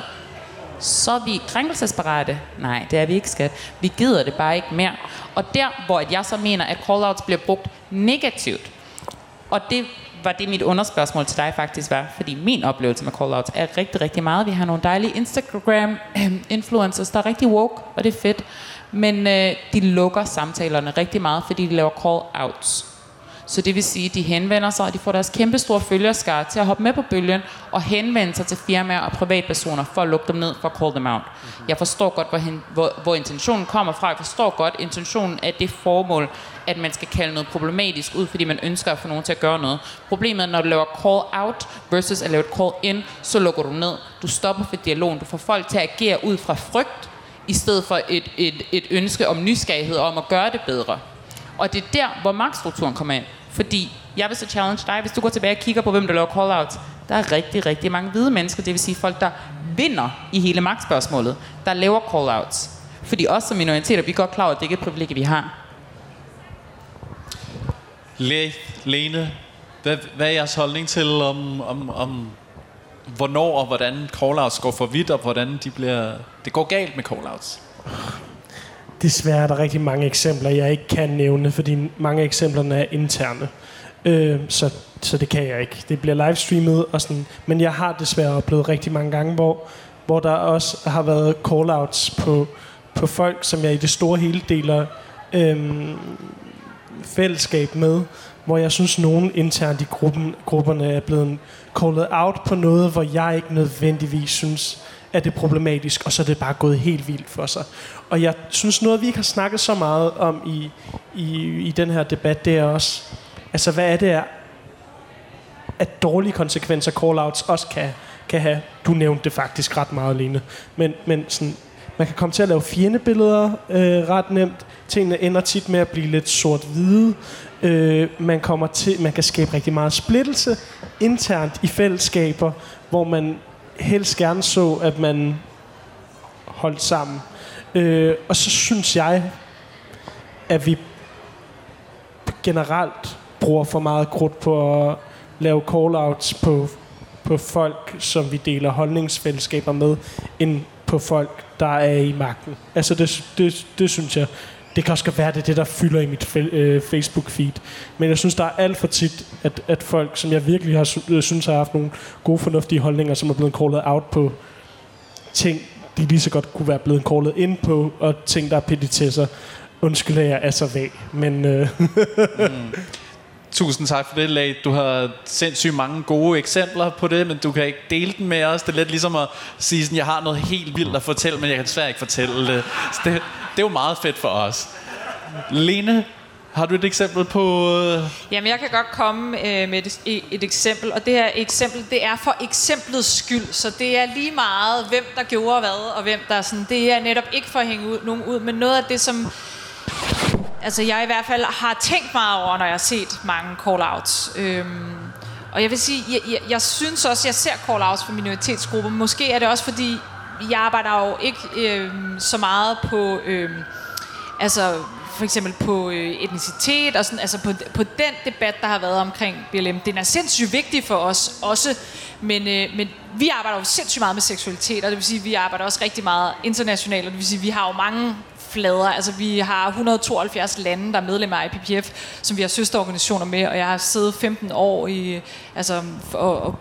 så er vi krænkelsesparate. Nej, det er vi ikke, skat. Vi gider det bare ikke mere. Og der, hvor jeg så mener, at callouts bliver brugt negativt, og det var det mit underspørgsmål til dig faktisk var, fordi min oplevelse med callouts er rigtig, rigtig meget. Vi har nogle dejlige Instagram-influencers, øhm, der er rigtig woke, og det er fedt. Men øh, de lukker samtalerne rigtig meget, fordi de laver call-outs. Så det vil sige, at de henvender sig, og de får deres kæmpe store følgerskare til at hoppe med på bølgen og henvende sig til firmaer og privatpersoner for at lukke dem ned, for at call them out. Jeg forstår godt, hvor, hen, hvor, hvor intentionen kommer fra. Jeg forstår godt intentionen af det formål, at man skal kalde noget problematisk ud, fordi man ønsker at få nogen til at gøre noget. Problemet er, når du laver call out versus at lave et call in, så lukker du ned. Du stopper for dialogen. Du får folk til at agere ud fra frygt, i stedet for et, et, et ønske om nysgerrighed om at gøre det bedre. Og det er der, hvor magtstrukturen kommer ind. Fordi jeg vil så challenge dig, hvis du går tilbage og kigger på, hvem der laver call-outs. Der er rigtig, rigtig mange hvide mennesker, det vil sige folk, der vinder i hele magtspørgsmålet, der laver call-outs. Fordi os som minoriteter, vi er godt klar over, at det ikke er et privilegie, vi har. Le, Lene, hvad, hvad er jeres holdning til om, om, om hvornår og hvordan call-outs går for vidt, og hvordan de bliver, det går galt med call-outs? Desværre er der rigtig mange eksempler, jeg ikke kan nævne, fordi mange af eksemplerne er interne. Øh, så, så det kan jeg ikke. Det bliver livestreamet og sådan. Men jeg har desværre oplevet rigtig mange gange, hvor, hvor der også har været call-outs på, på folk, som jeg i det store hele deler øh, fællesskab med, hvor jeg synes, nogen internt i gruppen, grupperne er blevet called out på noget, hvor jeg ikke nødvendigvis synes, er det problematisk, og så er det bare gået helt vildt for sig. Og jeg synes, noget vi ikke har snakket så meget om i, i, i den her debat, det er også, altså hvad er det, er, at dårlige konsekvenser call-outs også kan, kan have. Du nævnte det faktisk ret meget, Lene. Men, men sådan, man kan komme til at lave fjendebilleder øh, ret nemt. Tingene ender tit med at blive lidt sort-hvide. Øh, man, kommer til, man kan skabe rigtig meget splittelse internt i fællesskaber, hvor man helst gerne så, at man holdt sammen. Øh, og så synes jeg, at vi generelt bruger for meget krudt på at lave call-outs på, på folk, som vi deler holdningsfællesskaber med, end på folk, der er i magten. Altså det, det, det synes jeg. Det kan også være, det er det, der fylder i mit øh, Facebook-feed. Men jeg synes, der er alt for tit, at, at folk, som jeg virkelig har øh, synes har haft nogle gode, fornuftige holdninger, som er blevet callet out på ting, de lige så godt kunne være blevet callet ind på, og ting, der er petitesser. Undskyld, at jeg er så vag, men... Øh mm. Tusind tak for det, Lag. Du har sindssygt mange gode eksempler på det, men du kan ikke dele dem med os. Det er lidt ligesom at sige, at jeg har noget helt vildt at fortælle, men jeg kan desværre ikke fortælle det. Så det, det er jo meget fedt for os. Lene, har du et eksempel på... Øh? Jamen, jeg kan godt komme øh, med et, et eksempel, og det her eksempel, det er for eksemplets skyld, så det er lige meget, hvem der gjorde hvad, og hvem der sådan, det er netop ikke for at hænge ud, nogen ud, men noget af det, som altså jeg i hvert fald har tænkt meget over, når jeg har set mange call-outs. Øhm, og jeg vil sige, jeg, jeg, jeg synes også, jeg ser call-outs for minoritetsgrupper. Måske er det også, fordi jeg arbejder jo ikke øhm, så meget på, øhm, altså for eksempel på øh, etnicitet og sådan, altså på, på den debat, der har været omkring BLM. Den er sindssygt vigtig for os også, men, øh, men vi arbejder jo sindssygt meget med seksualitet, og det vil sige, at vi arbejder også rigtig meget internationalt, og det vil sige, at vi har jo mange flader. Altså, vi har 172 lande, der er medlemmer af IPPF, som vi har søsterorganisationer med, og jeg har siddet 15 år i, altså, og, og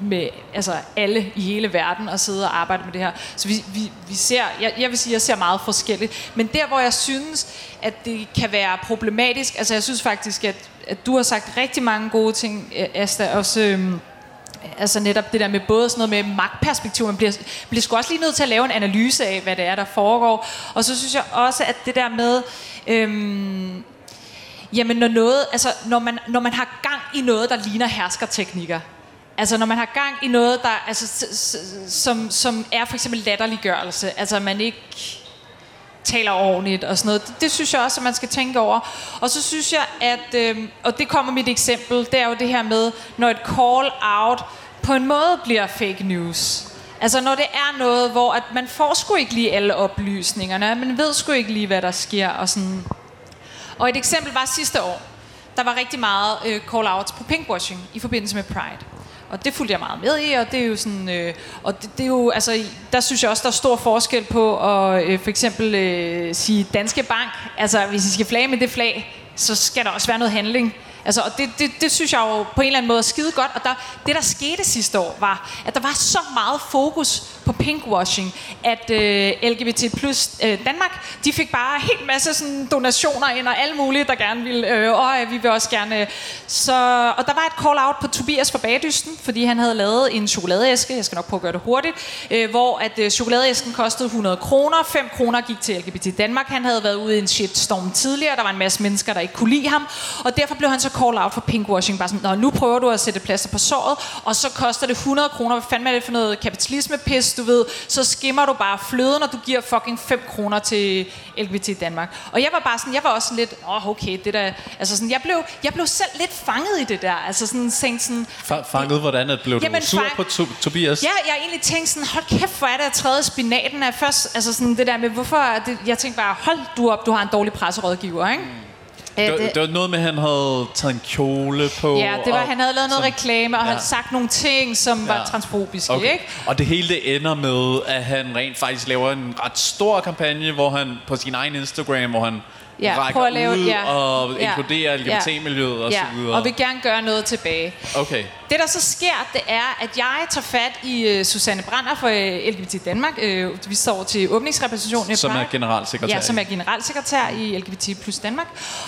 med altså alle i hele verden og sidde og arbejde med det her. Så vi, vi, vi ser, jeg, jeg vil sige, jeg ser meget forskelligt. Men der, hvor jeg synes, at det kan være problematisk, altså jeg synes faktisk, at, at du har sagt rigtig mange gode ting, Asta, også... Øhm, altså netop det der med både sådan noget med magtperspektiv, man bliver, bliver sgu også lige nødt til at lave en analyse af, hvad det er, der foregår. Og så synes jeg også, at det der med, øhm, jamen når noget, altså når man, når man har gang i noget, der ligner herskerteknikker, Altså når man har gang i noget, der, altså, som, som er for eksempel latterliggørelse, altså man ikke taler ordentligt og sådan noget. Det, det synes jeg også, at man skal tænke over. Og så synes jeg, at, øh, og det kommer mit eksempel, det er jo det her med, når et call-out på en måde bliver fake news. Altså når det er noget, hvor at man får sgu ikke lige alle oplysningerne, man ved sgu ikke lige, hvad der sker. Og, sådan. og et eksempel var sidste år. Der var rigtig meget øh, call-outs på pinkwashing i forbindelse med Pride. Og det fulgte jeg meget med i, og det er jo sådan, øh, og det, det er jo, altså, der synes jeg også, der er stor forskel på at øh, for eksempel øh, sige Danske Bank, altså hvis I skal flage med det flag, så skal der også være noget handling. Altså, og det, det, det synes jeg jo på en eller anden måde er skide godt. Og der, det, der skete sidste år, var, at der var så meget fokus på pinkwashing, at øh, LGBT plus øh, Danmark, de fik bare en helt masse sådan, donationer ind, og alle mulige, der gerne ville, øh, og vi vil også gerne. Øh. Så, og der var et call-out på Tobias fra Bagdysten, fordi han havde lavet en chokoladeæske, jeg skal nok prøve at gøre det hurtigt, øh, hvor at øh, chokoladeæsken kostede 100 kroner, 5 kroner gik til LGBT Danmark. Han havde været ude i en shitstorm tidligere, der var en masse mennesker, der ikke kunne lide ham, og derfor blev han så call out for pinkwashing. Bare sådan, Nå, nu prøver du at sætte plaster på såret, og så koster det 100 kroner. Hvad fanden er det for noget kapitalisme-pis, du ved? Så skimmer du bare fløden, når du giver fucking 5 kroner til LGBT Danmark. Og jeg var bare sådan, jeg var også lidt, åh, oh, okay, det der, altså sådan, jeg blev, jeg blev selv lidt fanget i det der. Altså sådan, tænkte sådan, Fa- fanget, hvordan at blev Jamen, du sur fang- på to- Tobias? Ja, jeg egentlig tænkt sådan, hold kæft, hvor er det at træde spinaten af først, altså sådan det der med, hvorfor, er det, jeg tænkte bare, hold du op, du har en dårlig presserådgiver, ikke? Mm. Det, var- det var noget med, at han havde taget en kjole på. Ja, det var, og- han havde lavet noget som- reklame, og ja. ja. havde sagt nogle ting, som var Ja. transfobiske, Okay. ikke? Og det hele det ender med, at han rent faktisk laver en ret stor kampagne, hvor han på sin egen Instagram, hvor han Ja, rækker prøv at lave- ud ja. og Ja. inkluderer LGBT-miljøet og ja, så videre. og vil gerne gøre noget tilbage. Okay. Det, der så sker, det er, at jeg tager fat i uh, Susanne Brander for uh, LGBT Danmark. Uh, vi står til åbningsrepræsentationen Som er generalsekretær. Ja, som er generalsekretær i LGBT plus Danmark.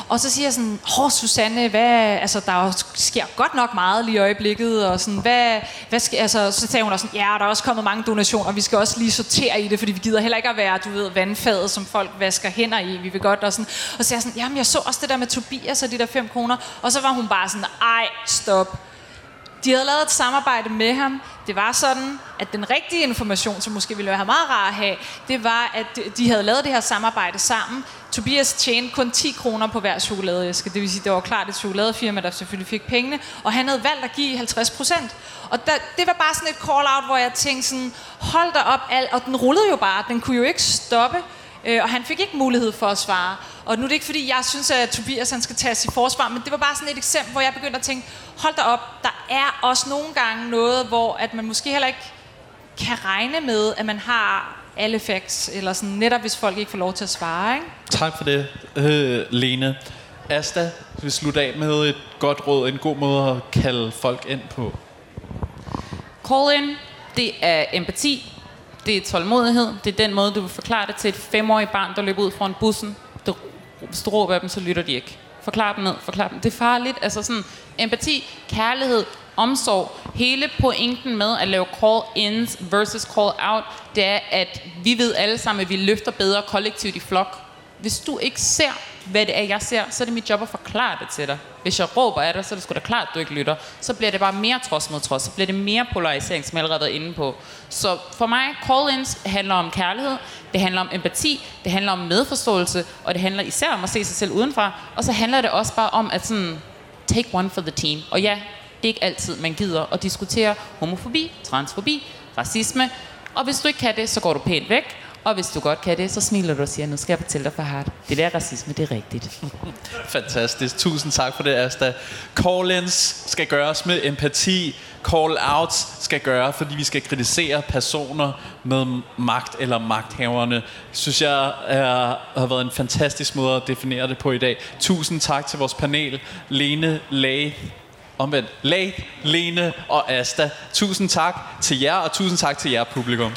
Og så siger jeg sådan, hår Susanne, hvad, altså, der sker godt nok meget lige i øjeblikket, og sådan, hvad, hvad skal, altså, så sagde hun også sådan, ja, der er også kommet mange donationer, vi skal også lige sortere i det, fordi vi gider heller ikke at være, du ved, vandfadet, som folk vasker hænder i, vi vil godt, og sådan, og så sagde jeg sådan, jamen, jeg så også det der med Tobias og de der 5 kroner, og så var hun bare sådan, ej, stop, de havde lavet et samarbejde med ham. Det var sådan, at den rigtige information, som måske ville være meget rar at have, det var, at de- havde lavet det her samarbejde sammen. Tobias tjente kun 10 kroner på hver chokoladeæske. Det vil sige, det var klart et chokoladefirma, der selvfølgelig fik pengene. Og han havde valgt at give 50 procent. Og der, det var bare sådan et call-out, hvor jeg tænkte sådan, hold da op, alt. og den rullede jo bare. Den kunne jo ikke stoppe. Øh, og han fik ikke mulighed for at svare. Og nu er det ikke fordi, jeg synes, at Tobias han skal tage sit forsvar, men det var bare sådan et eksempel, hvor jeg begyndte at tænke, hold da op, der er også nogle gange noget, hvor at man måske heller ikke kan regne med, at man har alle facts, eller sådan, netop hvis folk ikke får lov til at svare, ikke? Tak for det, øh, Lene. Asta, vi slutte af med et godt råd, en god måde at kalde folk ind på. Call in, det er empati, det er tålmodighed, det er den måde, du vil forklare det til et femårigt barn, der løber ud foran bussen. Du, hvis du råber dem, så lytter de ikke. Forklar dem ned, forklar dem. Det er farligt. Altså sådan, empati, kærlighed, omsorg. Hele pointen med at lave call-ins versus call-out, det er, at vi ved alle sammen, at vi løfter bedre kollektivt i flok. Hvis du ikke ser, hvad det er, jeg ser, så er det mit job at forklare det til dig. Hvis jeg råber af dig, så er det sgu da klart, at du ikke lytter. Så bliver det bare mere trods mod trods. Så bliver det mere polarisering, som jeg allerede er inde på. Så for mig, call-ins handler om kærlighed, det handler om empati, det handler om medforståelse, og det handler især om at se sig selv udenfra. Og så handler det også bare om at sådan, take one for the team. Og ja, det er ikke altid, man gider at diskutere homofobi, transfobi, racisme. Og hvis du ikke kan det, så går du pænt væk. Og hvis du godt kan det, så smiler du og siger, nu skal jeg fortælle dig for hardt. Det der racisme, det er rigtigt. Fantastisk. Tusind tak for det, Asta. Call-ins skal gøres med empati. Call-outs skal gøres, fordi vi skal kritisere personer med magt eller magthaverne. Synes jeg er, har været en fantastisk måde at definere det på i dag. Tusind tak til vores panel. Lene, Lage, omvendt, Lag, Lene og Asta. Tusind tak til jer, og tusind tak til jer publikum.